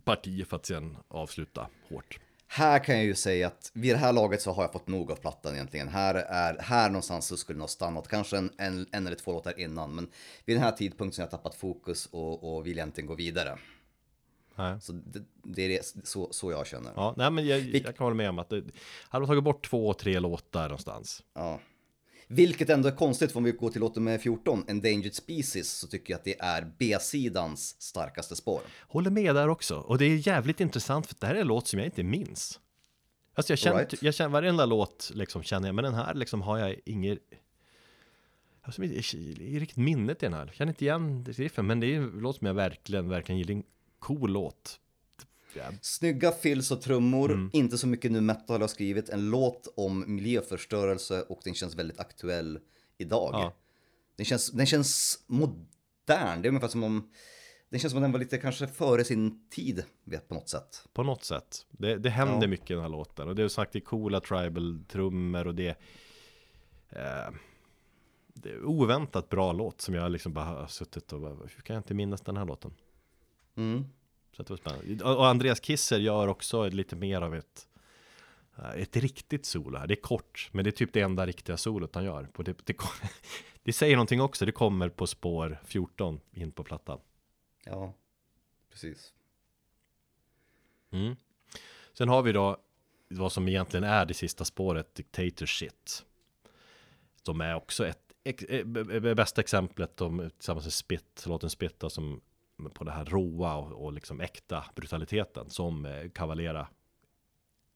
parti för att sen avsluta hårt. Här kan jag ju säga att vid det här laget så har jag fått nog av plattan egentligen. Här, är, här någonstans så skulle den ha stannat, kanske en, en, en eller två låtar innan. Men vid den här tidpunkten så har jag tappat fokus och, och vill egentligen gå vidare. Nej. Så det, det är det, så, så jag känner. Ja, nej men jag, jag kan hålla med om att det, hade de tagit bort två, tre låtar någonstans. Ja. Vilket ändå är konstigt, för om vi går till låt nummer 14, Endangered Species, så tycker jag att det är B-sidans starkaste spår. Håller med där också. Och det är jävligt intressant för det här är en låt som jag inte minns. Alltså jag känner, Alright. jag känner varenda låt liksom känner jag, men den här liksom har jag ingen Alltså, inte riktigt minnet i den här. Jag känner inte igen riffen, men det är en låt som jag verkligen, verkligen gillar. En cool låt. Snygga fills och trummor, inte så mycket nu metal har skrivit, en låt om miljöförstörelse och den känns väldigt aktuell idag. Ja. Den, känns, den känns modern, det är ungefär som om den känns som om den var lite kanske före sin tid vet, på något sätt. på något sätt. Det, det händer Ja. mycket i den här låten. Och det är sagt, det är coola tribal-trummor och det eh, Det är oväntat bra låt som jag liksom bara har suttit och bara, hur kan jag inte minnas den här låten? Mm. Så det var spännande. Och Andreas Kisser gör också lite mer av ett eh, ett riktigt solo här. Det är kort, men det är typ det enda riktiga solot han gör. Och det, det, det säger någonting också. Det kommer på spår 14 in på plattan. Ja, precis. Mm. Sen har vi då vad som egentligen är det sista spåret, Dictator Shit. Som är också ett ex, eh, bästa exemplet om, tillsammans med Spit, låten Spit då, som på det här råa och, och liksom äkta brutaliteten som eh, Cavalera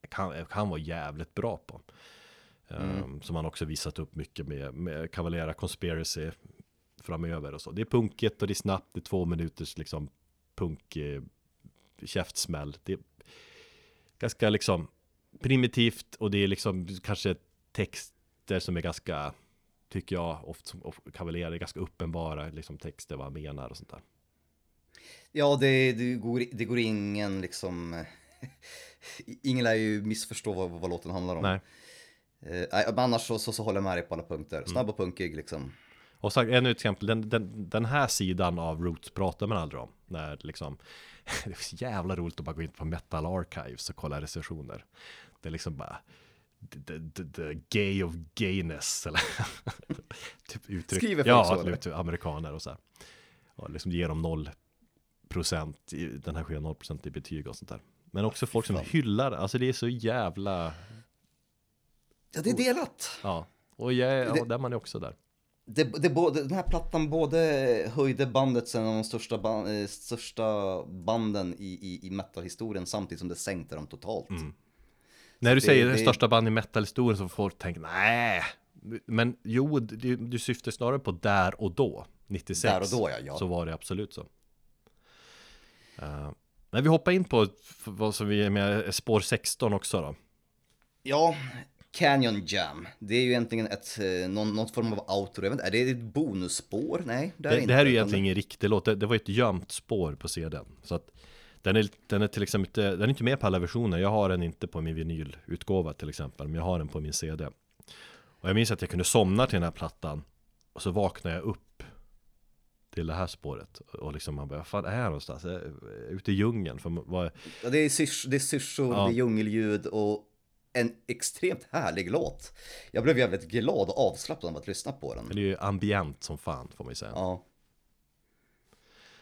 kan, kan vara jävligt bra på. Um, som han också visat upp mycket med, med Cavalera Conspiracy framöver och så. Det är punkigt och det är snabbt, det är två minuters liksom punk eh, käftsmäll. Det är ganska liksom primitivt och det är liksom kanske texter som är ganska, tycker jag, ofta som är ganska uppenbara liksom texter vad han menar och sånt där. Ja, det, det, går, det går ingen liksom... Ingen lär ju missförstå vad, vad låten handlar om. Nej, Eh, men annars så, så, så håller jag med dig på alla punkter. Mm. Snabb och punkig liksom. Och sagt, ännu ett exempel, den, den, den här sidan av Roots pratar man aldrig om. När liksom, det är så jävla roligt att bara gå in på Metal Archives och kolla recensioner. Det är liksom bara the, the, the gay of gayness eller typ uttryck. Skriver folk ja, så, att eller? typ amerikaner och så här. Och liksom ger dem noll procent, den här sker noll procent i betyg och sånt där. Men också folk som hyllar, alltså det är så jävla, Ja, det är delat. ja. Och jag, Det- ja, där man är också där. Det, det, både- den här plattan både höjde bandet som en av de största, ban, eh, största banden i, i, i metalhistorien samtidigt som det sänkte dem totalt. När du det- säger det- största band i metalhistorien så får folk tänka nej Men jo, du, du syftar snarare på där och då 96 Där och då, ja, ja. Så var det absolut så uh, Men vi hoppar in på vad som vi är med spår 16 också då Ja, Canyon Jam. Det är ju egentligen ett, eh, någon, någon form av outro. Inte, är det ett bonusspår? Nej, det är Det, inte. det här är ju egentligen ingen riktig låt, det, det var ett gömt spår på CDn Så att den är, den är till exempel inte, den är inte med på alla versioner Jag har den inte på min vinylutgåva till exempel Men jag har den på min CD Och jag minns att jag kunde somna till den här plattan Och så vaknade jag upp Till det här spåret Och liksom man bara, vad fan är jag någonstans? Jag är ute i djungeln för vad, Ja, det är syrs- det är syrsor, Ja. det är djungelljud och en extremt härlig låt. Jag blev jävligt glad och avslappnad av att lyssna på den. Det är ju ambient som fan får man ju säga Ja.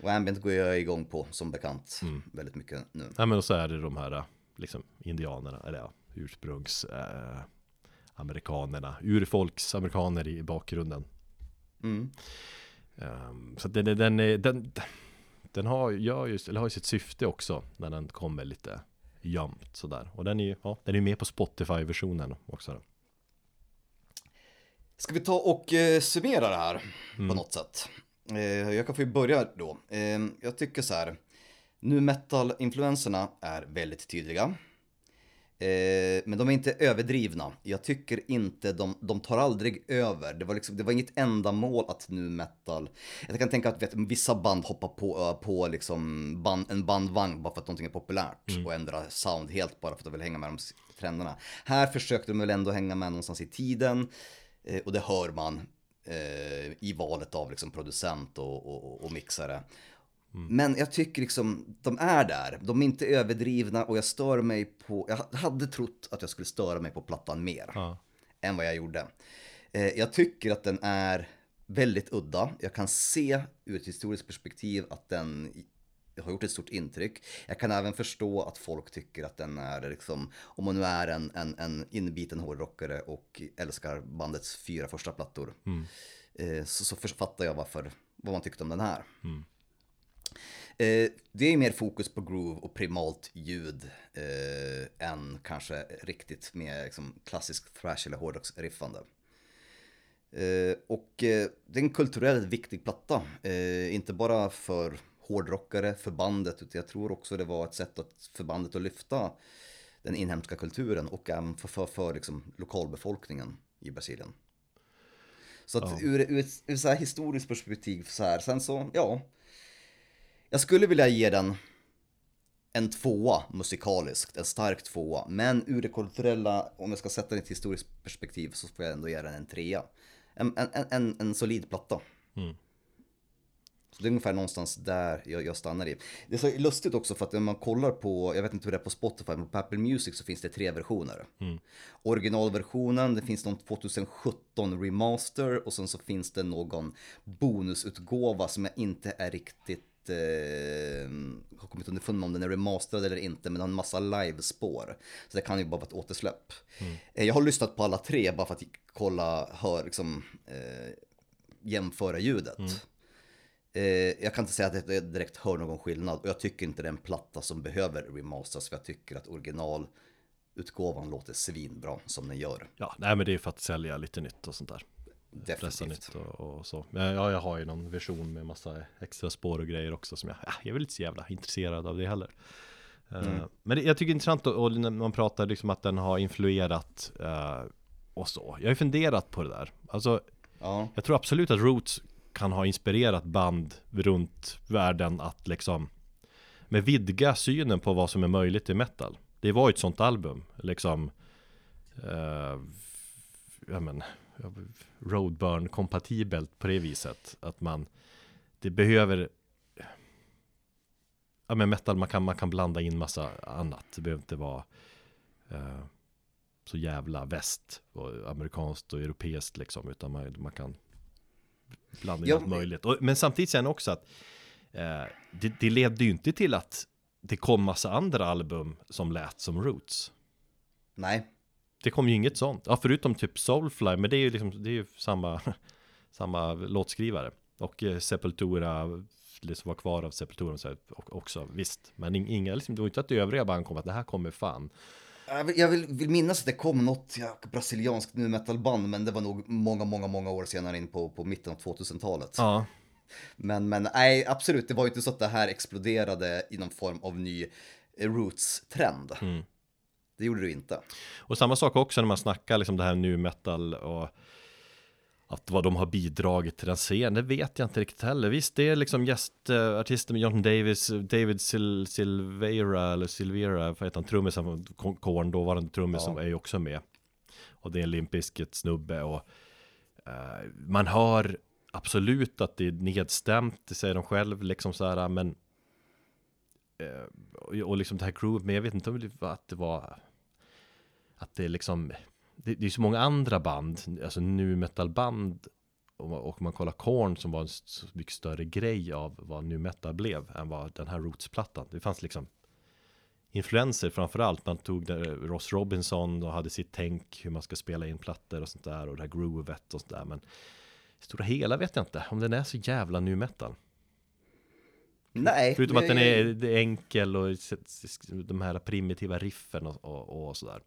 Och ambient går jag igång på som bekant Mm. väldigt mycket nu. Nej men och så är det de här liksom indianerna, eller ja, ursprungs eh, amerikanerna, urfolksamerikaner i bakgrunden. Mm. Ehm, så den, den, är- den, den har, gör just, eller har ju sitt syfte också när den kommer lite gömt sådär. Och den är ju ja, den är med på Spotify-versionen också. Då. Ska vi ta och eh, summera det här Mm. på något sätt? Eh, jag kan få börja då. Eh, jag tycker så här. Nu metal-influenserna är väldigt tydliga. Eh, men de är inte överdrivna. Jag tycker inte de, de tar aldrig över. Det var, liksom, det var inget ändamål att nu metal. Jag kan tänka att vet, vissa band hoppar på, på liksom band, en bandvagn bara för att någonting är populärt och ändrar sound helt bara för att de vill hänga med de trenderna. Här försökte de väl ändå hänga med någonstans i tiden eh, och det hör man eh, i valet av liksom producent och, och, och mixare. Men jag tycker liksom, de är där. De är inte överdrivna och jag stör mig på, jag hade trott att jag skulle störa mig på plattan mer Ja. än vad jag gjorde. Eh, jag tycker att den är väldigt udda. Jag kan se ur ett historiskt perspektiv att den har gjort ett stort intryck. Jag kan även förstå att folk tycker att den är liksom, om man nu är en, en, en inbiten hårdrockare och älskar bandets fyra första plattor. Eh, så, så fattar jag varför, vad man tyckte om den här. Eh, det är mer fokus på groove och primalt ljud eh, än kanske riktigt mer liksom, klassisk thrash eller hårdrocksriffande. Eh, och eh, det är en kulturellt viktig platta, eh, inte bara för hårdrockare, för bandet, utan jag tror också det var ett sätt att, för bandet att lyfta den inhemska kulturen och även för, för, för liksom, lokalbefolkningen i Brasilien. Så att ur, ur ett ur så här historiskt perspektiv så här, sen så, ja. Jag skulle vilja ge den en tvåa musikaliskt, en stark tvåa. Men ur det kulturella, om jag ska sätta den i ett historiskt perspektiv så får jag ändå ge den en trea. En, en, en- en, solid platta. Så det är ungefär någonstans där jag, jag stannar i. Det är så lustigt också för att när man kollar på, jag vet inte hur det är på Spotify, men på Apple Music så finns det tre versioner. Originalversionen, det finns någon 2017 remaster och sen så finns det någon bonusutgåva som jag inte är riktigt eh, har kommit underfund med om den är remasterad eller inte, men den har en massa livespår. Så det kan ju bara vara ett återsläpp. Eh, Jag har lyssnat på alla tre bara för att kolla, hör, liksom, eh, jämföra ljudet. Eh, jag kan inte säga att jag direkt hör någon skillnad och jag tycker inte det är en platta som behöver remasters för jag tycker att originalutgåvan låter svinbra som den gör. Ja, nej men det är för att sälja lite nytt och sånt där. Pressa Definitivt. nytt och, och så. Men ja, jag har ju någon version med massa extra spår och grejer också som jag, ja, jag är väl inte så jävla intresserad av det heller. Eh, men det, jag tycker det är intressant och, och när man pratar liksom att den har influerat eh, och så. Jag har ju funderat på det där. Alltså, Ja, jag tror absolut att Roots kan ha inspirerat band runt världen att liksom med vidga synen på vad som är möjligt i metal. Det var ju ett sånt album, liksom eh, ja men, roadburn kompatibelt på det viset. Att man, det behöver, ja men metal, man kan, man kan blanda in massa annat. Det behöver inte vara eh, så jävla väst och amerikanskt och europeiskt liksom, utan man, man kan blanda in Ja, allt möjligt. Och, men samtidigt sen också att eh, det, det ledde ju inte till att det kom massa andra album som lät som Roots. Nej, Det kom ju inget sånt. Ja, förutom typ Soulfly, men det är ju liksom, det är ju samma, samma låtskrivare. Och eh, Sepultura, det som var kvar av Sepultura så här, och- också, visst. Men ing- inga, liksom, det var inte att det övriga band kom att det här kommer fan. jag vill, jag vill, vill minnas att det kom något ja, brasilianskt nu metalband, men det var nog många, många, många år senare in på, på mitten av 2000-talet. Ja, Men, men nej, absolut, det var ju inte så att det här exploderade i någon form av ny eh, roots-trend. Mm. Det gjorde ju inte. och samma sak också när man snackar liksom det här nu metal och att vad de har bidragit till den scenen, det vet jag inte riktigt heller. Visst, det är liksom gästartister med Jonathan Davis, David Sil Silvera, eller Silvera, vad heter han, trummisen från Korn, dåvarande trummis Ja. som är ju också med. Och det är en Limp snubbe och eh, man hör absolut att det är nedstämt, det säger de själv, liksom så här, men Eh, och, och liksom det här crewet, men jag vet inte om det var att det var att det liksom det, det är så många andra band, alltså nu metal band och, man- kollar Korn som var en mycket större grej av vad nu metal blev än vad den här Roots-plattan. Det fanns liksom influenser framförallt. Man tog där eh, Ross Robinson och hade sitt tänk hur man ska spela in plattor och sånt där och det här groovet och sånt där. Men i stora hela vet jag inte om den är så jävla nu metal. Nej. Förutom att den är, enkel och de här primitiva riffen och, och, och sådär.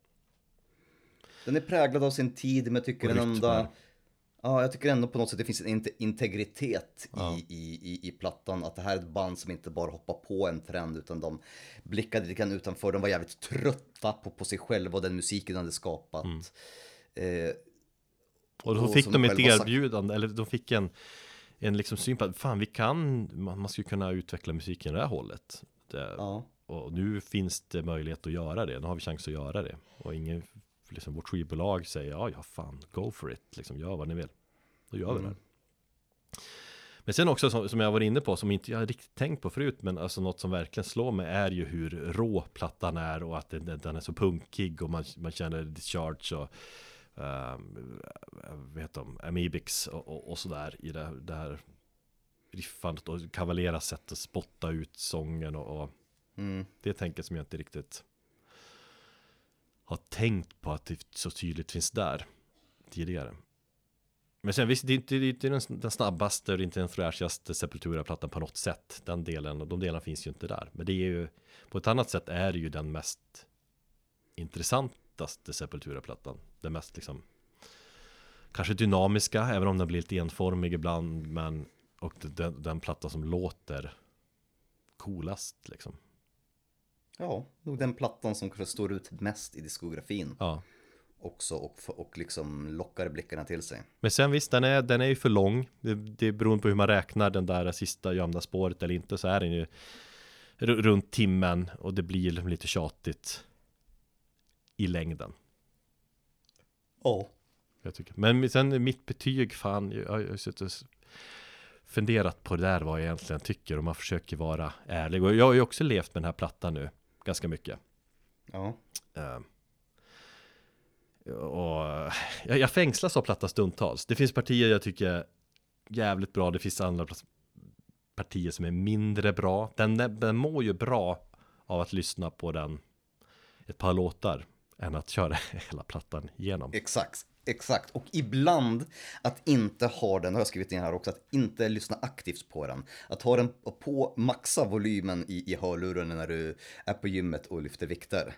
Den är präglad av sin tid, men jag tycker den ändå... Ja, jag tycker ändå på något sätt det finns en inte- integritet Ja. i, i, i, plattan. Att det här är ett band som inte bara hoppar på en trend, utan de blickade lite grann utanför. De var jävligt trötta på, på sig själva och den musiken de hade skapat. Eh, Och då Och fick de ett erbjudande, eller de fick en, en liksom syn på att fan vi kan, man, man skulle kunna utveckla musiken i det här hållet. Det, ja. Och nu finns det möjlighet att göra det, nu har vi chans att göra det. Och ingen, liksom vårt skivbolag säger ja, ja fan, go for it, liksom gör vad ni vill. Då gör vi det. Men sen också som, som jag var inne på, som inte jag riktigt tänkt på förut, men alltså något som verkligen slår mig är ju hur rå plattan är och att den, den är så punkig och man, man känner discharge och um, vad heter de, Amibix och, och, och sådär i det, det här riffandet och Cavalera sätt att spotta ut sången och, och Mm. det tänker som jag inte riktigt har tänkt på att det så tydligt finns där tidigare. Men sen visst, det är inte, det är inte den, den snabbaste och inte den fräschaste Sepultura-plattan på något sätt. Den delen, och de delarna finns ju inte där. Men det är ju, på ett annat sätt är det ju den mest intressantaste Sepultura-plattan. Den mest liksom, kanske dynamiska, även om den blir lite enformig ibland. Men, och den, den platta som låter coolast liksom. ja, nog den plattan som kanske står ut mest i diskografin Ja. också och, och liksom lockar blickarna till sig. Men sen visst, den är, den är ju för lång. Det, det beror på hur man räknar den där sista gömda spåret eller inte. Så är den ju runt timmen och det blir lite tjatigt i längden. Ja. Jag tycker. Men sen mitt betyg, fan, jag har suttit och funderat på det där vad jag egentligen tycker och man försöker vara ärlig. Och jag har ju också levt med den här plattan nu ganska mycket. Ja. Eh, och jag, jag fängslas av platta stundtals. Det finns partier jag tycker är jävligt bra. Det finns andra partier som är mindre bra. Den, den mår ju bra av att lyssna på den ett par låtar än att köra hela plattan igenom. Exakt, exakt. Och ibland att inte ha den, har jag skrivit in här också, att inte lyssna aktivt på den. Att ha den på, maxa volymen i, i hörluren när du är på gymmet och lyfter vikter.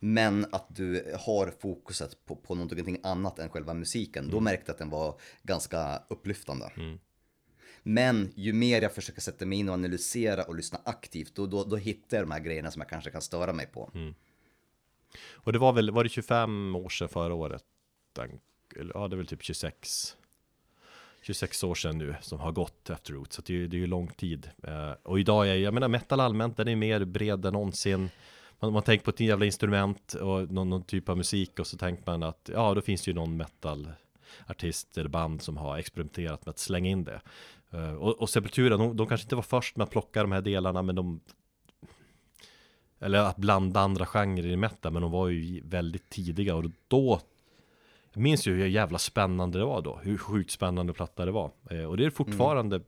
Men att du har fokuset på, på någonting annat än själva musiken. Då märkte jag att den var ganska upplyftande. Men ju mer jag försöker sätta mig in och analysera och lyssna aktivt, då, då, då hittar jag de här grejerna som jag kanske kan störa mig på. Och det var väl, var det 25 år sedan förra året? Den, eller, ja, det är väl typ 26 26 år sedan nu som har gått efter Roots, så det är, det är ju lång tid. Eh, och idag är, jag menar metal allmänt, den är mer bred än någonsin. man, man tänker på ett jävla instrument och någon, någon typ av musik och så tänker man att ja, då finns det ju någon metalartist eller band som har experimenterat med att slänga in det. Eh, och, och Sepultura, de, de kanske inte var först med att plocka de här delarna, men de eller att blanda andra genrer i metal, men de var ju väldigt tidiga. Och då Jag minns ju hur jävla spännande det var då, hur sjukt spännande platta det var. Eh, Och det är fortfarande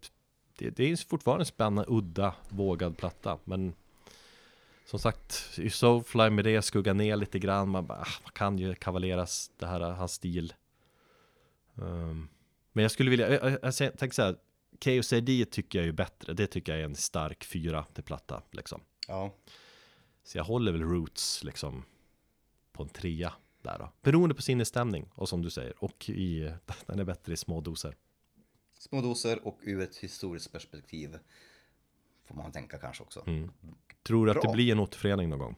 det, det är fortfarande en spännande, udda, vågad platta. Men Som sagt, i Soulfly med det skugga ner lite grann. Man bara, ah, man kan ju kavaleras det här, hans stil. Um, Men jag skulle vilja, jag, jag, jag tänker så här KOCD tycker jag är bättre, det tycker jag är en stark fyra till platta liksom. Ja. Så jag håller väl Roots liksom på en trea där då. Beroende på sinnesstämning och som du säger. Och i, den är bättre i små doser. Små doser och ur ett historiskt perspektiv. Får man tänka kanske också. Tror du att Bra. det blir en återförening någon gång?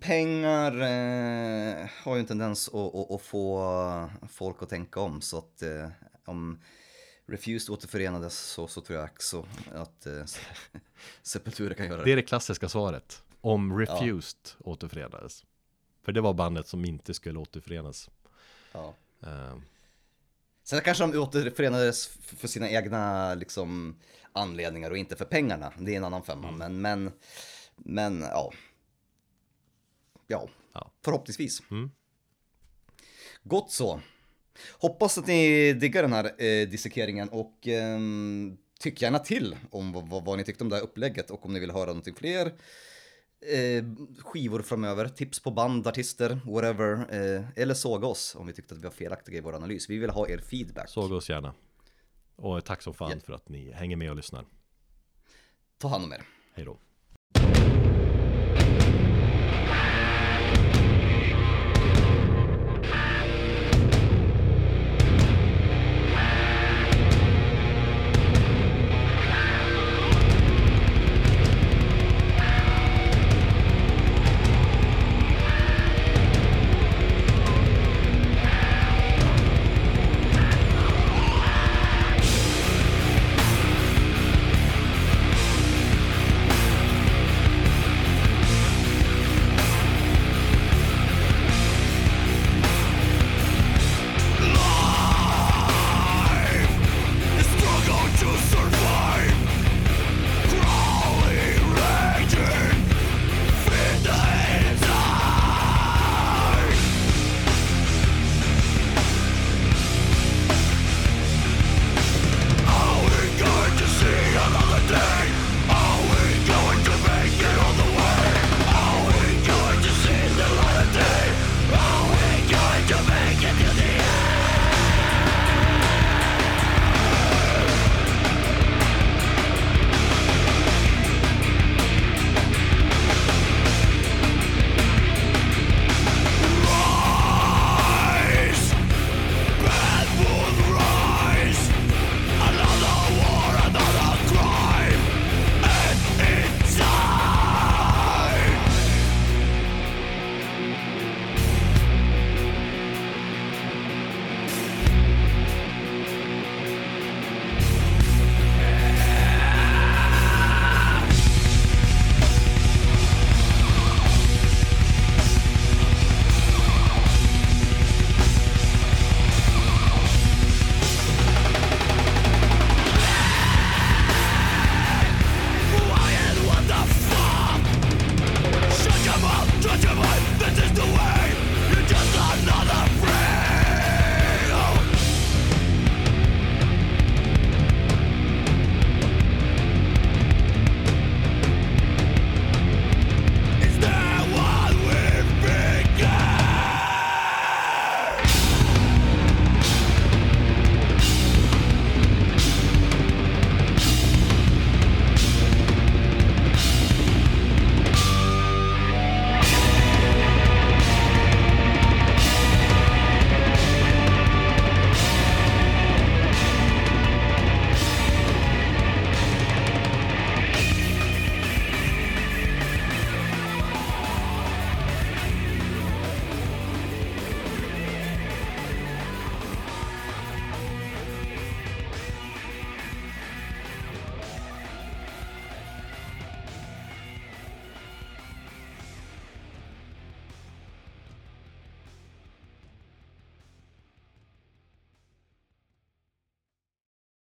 Pengar eh, har ju en tendens att, att, att få folk att tänka om. Så att eh, om Refused återförenades så, så tror jag också att eh, Sepultura kan göra Det det. är det klassiska svaret. Om Refused återförenades. För det var bandet som inte skulle återförenas. Ja. Eh, Sen kanske de återförenades för sina egna liksom, anledningar och inte för pengarna. Det är en annan femma. Men, men, men ja. Ja, Ja. förhoppningsvis. Mm. Gott så. Hoppas att ni diggar den här eh, dissekeringen och ehm, tyck gärna till om vad, ni tyckte om det här upplägget och om ni vill höra någonting fler eh, skivor framöver, tips på band, artister, whatever. Eh, eller såga oss om vi tyckte att vi var felaktiga i vår analys. Vi vill ha er feedback. såg oss gärna. Och tack som fan Ja. för att ni hänger med och lyssnar. Ta hand om er. Hej då.